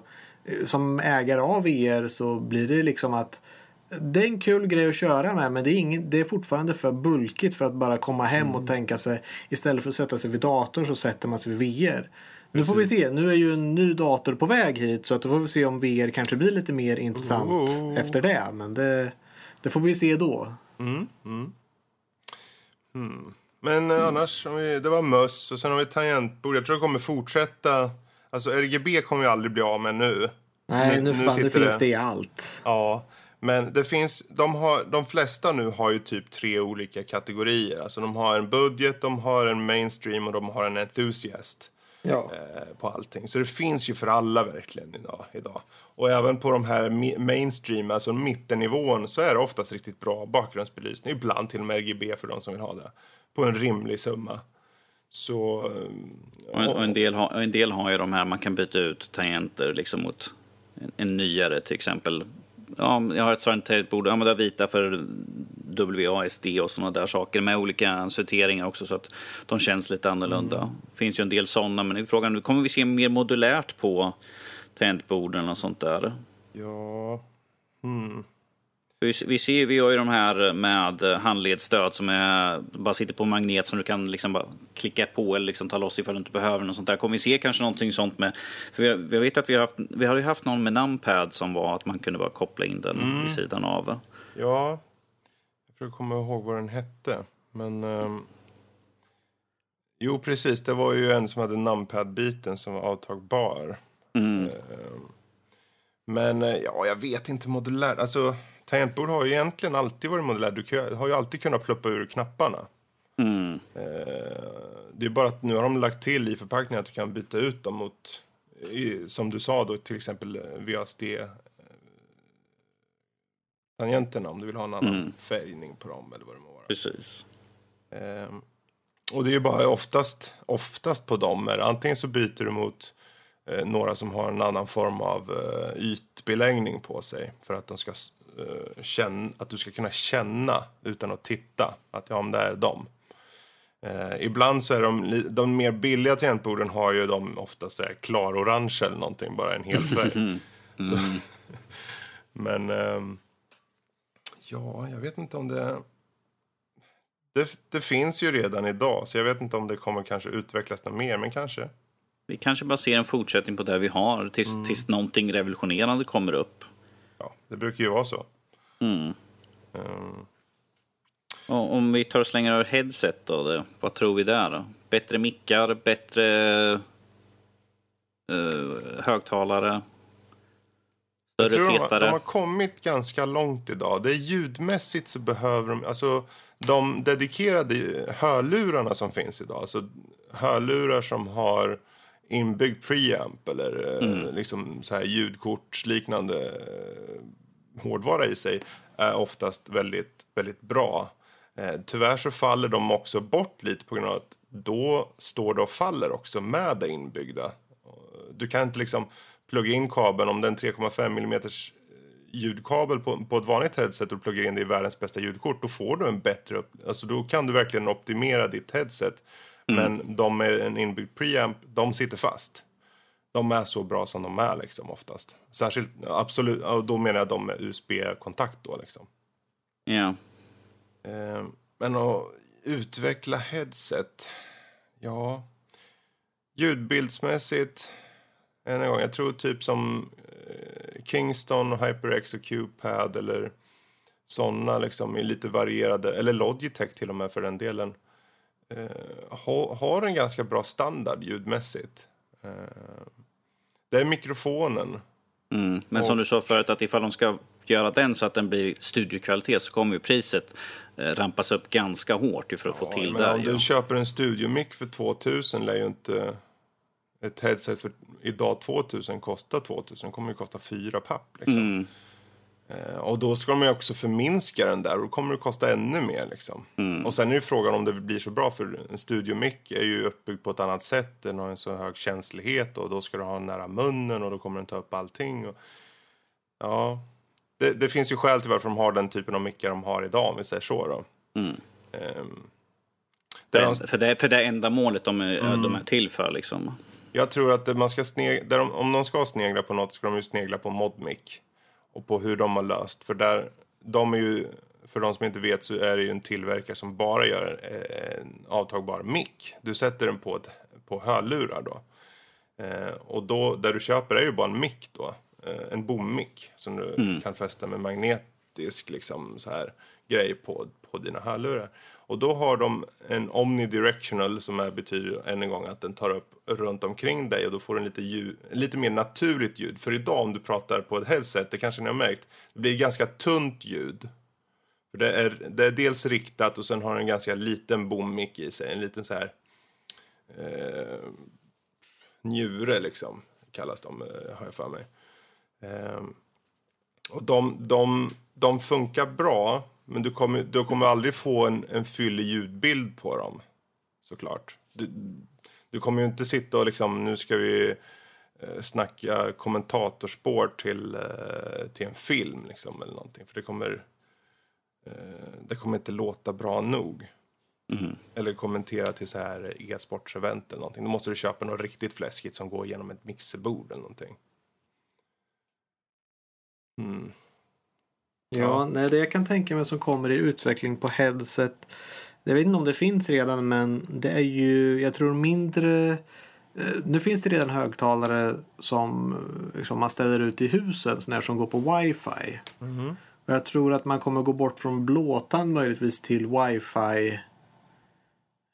eh, som ägare av VR så blir det liksom att det är en kul grej att köra med men det är, ingen, det är fortfarande för bulkigt för att bara komma hem Mm. och tänka sig istället för att sätta sig vid datorn så sätter man sig vid VR. Nu får vi se. Nu är ju en ny dator på väg hit så att då får vi se om VR kanske blir lite mer intressant Oh. efter det. Men det, det får vi se då. Men eh, annars, om vi, det var möss och sen har vi tangentbord. Jag tror det kommer fortsätta. Alltså RGB kommer vi aldrig bli av med nu. Nej, nu, fan, nu finns det i allt. Ja, men det finns, de, har, de flesta nu har ju typ tre olika kategorier. Alltså de har en budget, de har en mainstream och de har en enthusiast Ja. eh, på allting. Så det finns ju för alla verkligen idag. idag. Och även på de här mainstream, alltså mittennivån, så är det oftast riktigt bra bakgrundsbelysning. Ibland till och med RGB för de som vill ha det. På en rimlig summa. Så... eh, Och en, och en, del har, och en del har ju de här, man kan byta ut tangenter liksom mot en, en nyare till exempel. Ja, jag har ett sånt tangentbord, ja men det är vita för WASD och sådana där saker med olika sorteringar också så att de känns lite annorlunda. Mm. finns ju en del sådana, men frågan nu kommer vi se mer modulärt på tangentborden och sånt där? Ja... Mm. Vi, vi ser vi har ju de här med handledsstöd som är, bara sitter på magnet som du kan liksom bara klicka på eller liksom ta loss ifall du inte behöver något sånt där. Kommer vi se kanske någonting sånt med, för vi, vi vet att vi har haft, vi har ju haft någon med numpad som var att man kunde bara koppla in den Mm. vid sidan av. Ja, jag försöker komma ihåg vad den hette. Men... ehm, jo, precis. Det var ju en som hade numpad-biten som var avtagbar. Mm. Ehm, men eh, ja, jag vet inte modulär. Alltså, tangentbord har ju egentligen alltid varit modulär. Du har ju alltid kunnat pluppa ur knapparna. Mm. Eh, det är bara att nu har de lagt till i förpackningen att du kan byta ut dem mot, som du sa då, till exempel VSD tangenterna om du vill ha en annan Mm. färgning på dem eller vad det må vara. Precis. Ehm, och det är ju bara oftast, oftast på dem är antingen så byter du mot eh, några som har en annan form av eh, ytbeläggning på sig för att de ska eh, känna, att du ska kunna känna utan att titta att ja, men det är dem. Eh, ibland så är de, de mer billiga tangentborden har ju de ofta så här klar-orange eller någonting, bara en hel färg. <laughs> Så, <laughs> men ehm, ja, jag vet inte om det det, det finns ju redan idag, så jag vet inte om det kommer kanske utvecklas något mer, men kanske. Vi kanske bara ser en fortsättning på det vi har tills, Mm. tills någonting revolutionerande kommer upp. Ja, det brukar ju vara så. Mm. Och om vi tar och slänger över headset då, det, vad tror vi där då? Bättre mickar, bättre eh, högtalare, jag större, tror de, fetare? de har kommit ganska långt idag. Det är ljudmässigt så behöver de, alltså de dedikerade hörlurarna som finns idag, alltså hörlurar som har inbyggd preamp eller eh, liksom så här ljudkortsliknande eh, hårdvara i sig är oftast väldigt, väldigt bra. Eh, tyvärr så faller de också bort lite på grund av att då står det och faller också med det inbyggda. Du kan inte liksom plugga in kabeln om den 3,5 mm ljudkabel på, på ett vanligt headset och pluggar in det i världens bästa ljudkort. Då får du en bättre, alltså då kan du verkligen optimera ditt headset. Men de med en inbyggd preamp, de sitter fast. De är så bra som de är liksom oftast. Särskilt, absolut, och då menar jag de med USB-kontakt då liksom. Ja. Eh, men att utveckla headset, ja. Ljudbildsmässigt, än en gång, jag tror typ som eh, Kingston, HyperX och Q-Pad eller sådana liksom i lite varierade, eller Logitech till och med för den delen. Eh, ha, har en ganska bra standard ljudmässigt. Eh, det är mikrofonen. Mm. Men som du sa förut, att ifall de ska göra den så att den blir studiokvalitet så kommer ju priset eh, rampas upp ganska hårt för att få Ja, till men det. om ju. du köper en studiomick för 2000 lär ju inte ett headset för idag 2000 kosta 2000. kommer ju kosta fyra papp. Liksom. Mm. Eh, och då ska de ju också förminska den där och då kommer det kosta ännu mer. Liksom. Mm. Och sen är ju frågan om det blir så bra för en studiomick är ju uppbyggd på ett annat sätt. Den har en så hög känslighet och då ska du ha den nära munnen och då kommer den ta upp allting. Och, ja, det, det finns ju skäl till varför de har den typen av mickar de har idag om vi säger så då. Mm. Ehm, För, det, för, det, för det enda målet de är, Mm. de är till för liksom. Jag tror att man ska sneg- där de, om de ska snegla på något ska de ju snegla på Modmic. Och på hur de har löst. För där, de är ju, för de som inte vet så är det ju en tillverkare som bara gör eh, en avtagbar mick. Du sätter den på, ett, på hörlurar då. Eh, och då, där du köper är ju bara en mick då. Eh, en bommick som du kan fästa med optisk liksom så här grej på, på dina hörlurar. Och då har de en omnidirectional som är, betyder än en gång att den tar upp runt omkring dig och då får du lite, ljud, lite mer naturligt ljud. För idag om du pratar på ett headset, det kanske ni har märkt, det blir ganska tunt ljud. För det är, det är dels riktat och sen har den en ganska liten bommick i sig, en liten så här eh, njure liksom, kallas de, eh, har jag för mig. Eh, och de, de, de funkar bra, men du kommer, du kommer aldrig få en, en fyllig ljudbild på dem. Såklart. Du, du kommer ju inte sitta och liksom, nu ska vi eh, snacka kommentatorspår till, eh, till en film liksom, eller någonting. För det kommer, eh, det kommer inte låta bra nog. Mhm. Eller kommentera till så här e-sportsevent eller någonting. Då måste du köpa något riktigt fläskigt som går genom ett mixerbord eller någonting. Mm. Ja, nej, det jag kan tänka mig som kommer i utveckling på headset. Jag vet inte om det finns redan men det är ju, jag tror mindre eh, nu finns det redan högtalare som liksom, man ställer ut i husen sådana som går på wifi. Mhm. Och jag tror att man kommer gå bort från blåtand möjligtvis till wifi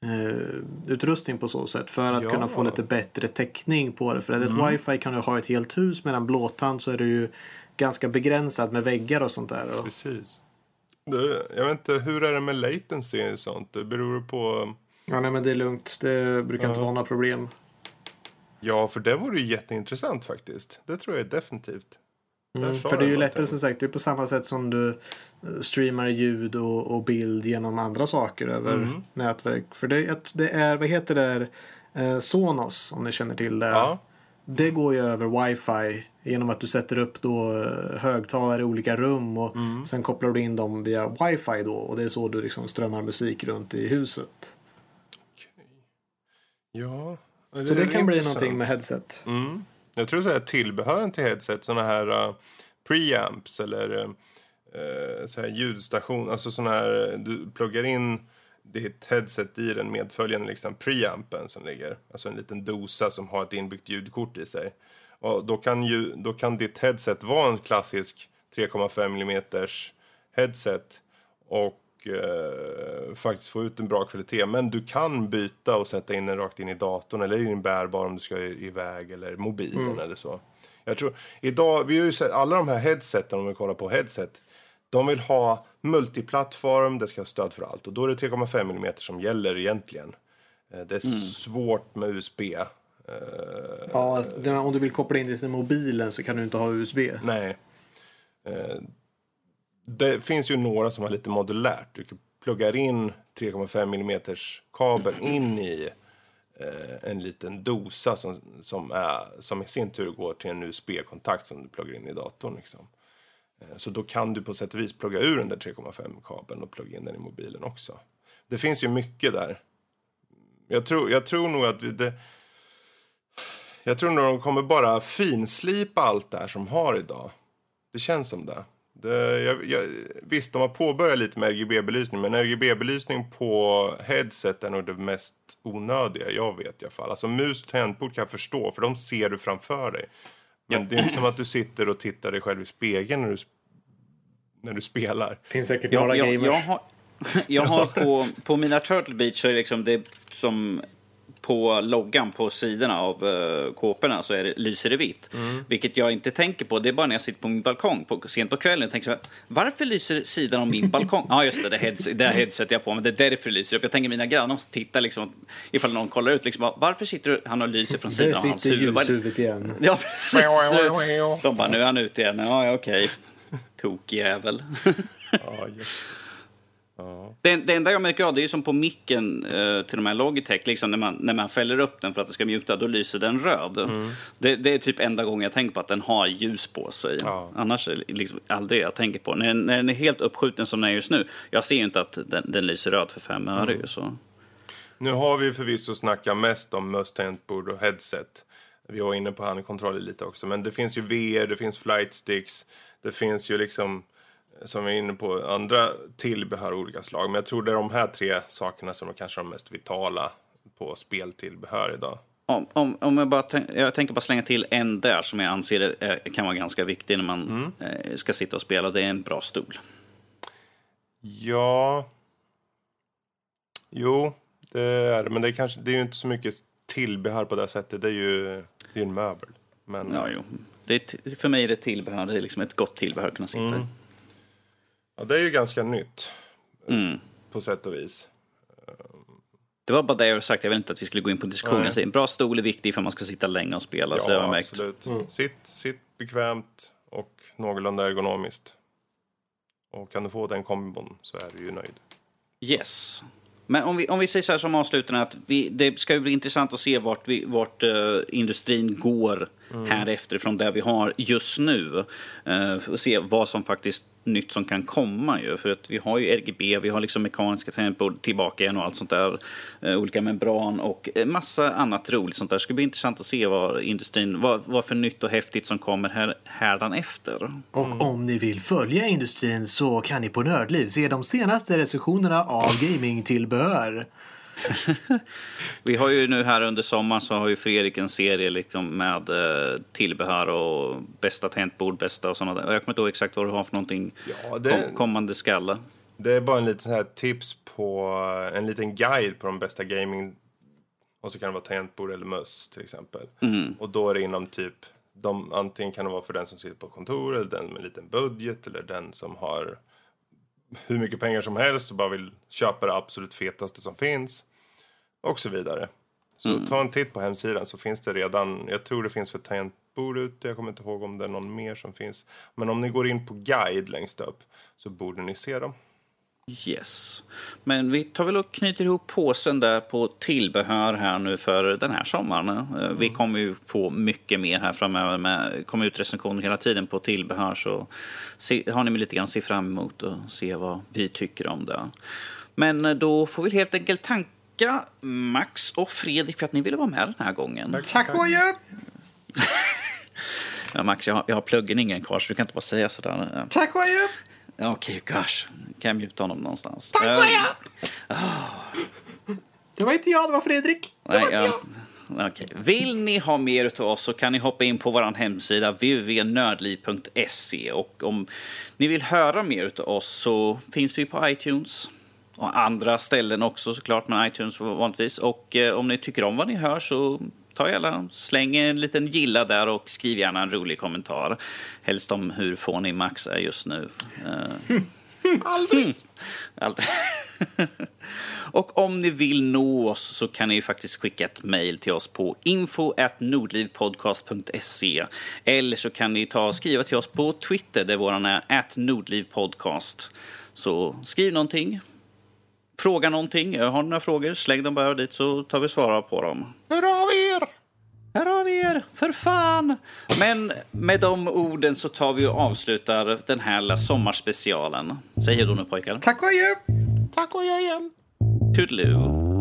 eh, utrustning på så sätt för att Ja. kunna få lite bättre täckning på det. För att ett wifi kan du ha i ett helt hus medan blåtand så är det ju ganska begränsat med väggar och sånt där. Och, Precis. Det, jag vet inte, hur är det med latency och sånt? Det beror på... ja, nej, men det är lugnt. Det brukar inte Ja. vara några problem. Ja, för det vore ju jätteintressant faktiskt. Det tror jag definitivt. Mm, för det är ju lättare som sagt. Det är på samma sätt som du eh, streamar ljud och, och bild genom andra saker över Mm. nätverk. För det, det är, vad heter det? Eh, Sonos om ni känner till det. Ja, Det går ju över wifi genom att du sätter upp då eh, högtalare i olika rum och Mm. sen kopplar du in dem via wifi då och det är så du liksom strömmar musik runt i huset. ja. Så det, kan bli någonting med headset. Mm. Jag tror så här tillbehören till headset, såna här uh, preamps eller uh, så här ljudstation, alltså såna här, du pluggar in ditt headset i den medföljande liksom preampen som ligger, alltså en liten dosa som har ett inbyggt ljudkort i sig. Och då kan, ju, då kan ditt headset vara en klassisk 3,5 mm headset och eh, faktiskt få ut en bra kvalitet. Men du kan byta och sätta in den rakt in i datorn eller i din bärbar om du ska iväg eller mobilen eller så. Jag tror, idag, vi har ju sett alla de här headseten om vi kollar på headset. De vill ha multiplattform, det ska ha stöd för allt och då är det 3,5 mm som gäller egentligen. Eh, Det är svårt med USB. Eh, Ja, alltså, om du vill koppla in det till mobilen så kan du inte ha USB. Nej. Eh, det finns ju några som har lite modulärt. Du kan pluggar in 3,5 mm kabel in i en liten dosa som, som, är, som i sin tur går till en USB-kontakt som du pluggar in i datorn. Liksom. Eh, så då kan du på sätt och vis plugga ur den där 3,5 kabeln och plugga in den i mobilen också. Det finns ju mycket där. Jag tror, jag tror nog att vi, det, jag tror nog de kommer bara finslipa allt det här som har idag. Det känns som det. det jag, jag, visst, de har påbörjat lite med RGB-belysning, men RGB-belysning på headset är nog det mest onödiga jag vet i alla fall. Alltså mus och tangentbord kan jag förstå, för de ser du framför dig. Men det är inte som att du sitter och tittar dig själv i spegeln när du, när du spelar. finns säkert Jag, några jag, gamers. jag har, <laughs> jag har på, på mina Turtle Beach så är det liksom det som på loggan på sidorna av uh, kåporna så är det, lyser det vitt. Vilket jag inte tänker på. Det är bara när jag sitter på min balkong på, sent på kvällen och tänker så här, varför lyser sidan av min <laughs> balkong? Ja, just det, det, heads, det headset jag på men det är därför det lyser upp. Jag tänker mina grannar måste titta liksom, ifall någon kollar ut, liksom, varför sitter han och lyser från Där sidan av hans sitter huvud? Vad- ljushuvudet igen. <laughs> Ja, precis. De bara, nu är han ute igen. Ja, okej. <laughs> Tokjävel. Ja, just. Ja. Det, det enda jag märker av det är som på micken eh, till de här Logitech, liksom när man, när man fäller upp den för att det ska muta, då lyser den röd. Det, det är typ enda gången jag tänker på att den har ljus på sig. Ja. Annars är det liksom aldrig jag tänker på. När, när den är helt uppskjuten som den är just nu, jag ser ju inte att den, den lyser röd för fem öre. Så. Nu har vi förvisso snackat mest om möss, tangentbord och headset. Vi var inne på handkontroller lite också. Men det finns ju VR, det finns flight sticks. Det finns ju liksom, som vi är inne på, andra tillbehör av olika slag. Men jag tror det är de här tre sakerna som är kanske de mest vitala på speltillbehör idag. Om, om, om jag, bara tänk, jag tänker bara slänga till en där som jag anser eh, kan vara ganska viktig när man eh, ska sitta och spela. Det är en bra stol. Ja... Jo, det är. Men det är, kanske, det är ju inte så mycket tillbehör på det sättet. Det är ju det är en möbel. Men, Ja, jo. Det är, för mig är det tillbehör. Det är liksom ett gott tillbehör att kunna sitta i. ja, det är ju ganska nytt Mm. på sätt och vis. Det var bara det jag sagt. Jag vill inte att vi skulle gå in på diskussionen. Jag En bra stol är viktig för man ska sitta länge och spela. så det har jag märkt. absolut. Sitt, sitt bekvämt och någorlunda ergonomiskt. Och kan du få den kombon så är du ju nöjd. Yes. Men om vi, om vi säger så här som avslutande att vi, det ska ju bli intressant att se vart, vi, vart eh, industrin går här efterifrån där vi har just nu. Uh, och se vad som faktiskt nytt som kan komma ju. För att vi har ju RGB, vi har liksom mekaniska tangentbord tillbaka igen och allt sånt där. Eh, olika membran och eh, massa annat roligt sånt där. Det ska bli intressant att se vad industrin, vad, vad för nytt och häftigt som kommer här, härdan efter. Och mm. om ni vill följa industrin så kan ni på Nördliv se de senaste recensionerna av gamingtillbehör. <laughs> vi har ju nu här under sommaren så har ju Fredrik en serie liksom med eh, tillbehör och bästa tangentbord, bästa och sådana där. Jag kommer inte ihåg exakt vad du har för någonting ja, det, kom, kommande skalle. Det är bara en liten här tips på en liten guide på de bästa gaming och så kan det vara tangentbord eller möss till exempel. Mm. Och då är det inom typ de, antingen kan det vara för den som sitter på kontor eller den med en liten budget eller den som har hur mycket pengar som helst och bara vill köpa det absolut fetaste som finns. Och så vidare. Så mm. ta en titt på hemsidan så finns det redan, jag tror det finns för tangentbord ute, jag kommer inte ihåg om det är någon mer som finns. Men om ni går in på guide längst upp så borde ni se dem. Yes. Men vi tar väl och knyter ihop påsen där på tillbehör här nu för den här sommaren. Mm. Vi kommer ju få mycket mer här framöver. Med, kommer ut recensioner hela tiden på tillbehör. Så se, har ni lite grann att se fram emot och se vad vi tycker om det. Men eh, då får vi helt enkelt tacka Max och Fredrik för att ni ville vara med den här gången. Tack och <laughs> adjö! ja, Max, jag har, jag har pluggen kvar så du kan inte bara säga sådär. Tack och adjö! Okej, okay, gosh. Kan jag muta honom någonstans? Tack och ja. Det var inte jag, det var Fredrik. Det Nej, var inte jag. Okay. Vill ni ha mer av oss så kan ni hoppa in på vår hemsida www.nördliv.se och om ni vill höra mer av oss så finns vi på iTunes och andra ställen också såklart, men iTunes vanligtvis. Och eh, om ni tycker om vad ni hör så ta gärna, släng en liten gilla där och skriv gärna en rolig kommentar. Helst om hur fånig Max är just nu. Mm. <laughs> Aldrig! Aldrig. <laughs> och om ni vill nå oss så kan ni faktiskt skicka ett mejl till oss på info.nordlivpodcast.se eller så kan ni ta och skriva till oss på Twitter där våran är nordlivpodcast. Så skriv någonting, fråga någonting. Har ni några frågor, släng dem bara dit så tar vi svara på dem. Hör av er! Hör av er, för fan! Men med de orden så tar vi och avslutar den här sommarspecialen. Säg hej då nu pojkar. Tack och adjö! Tack och adjö igen! Toodaloo!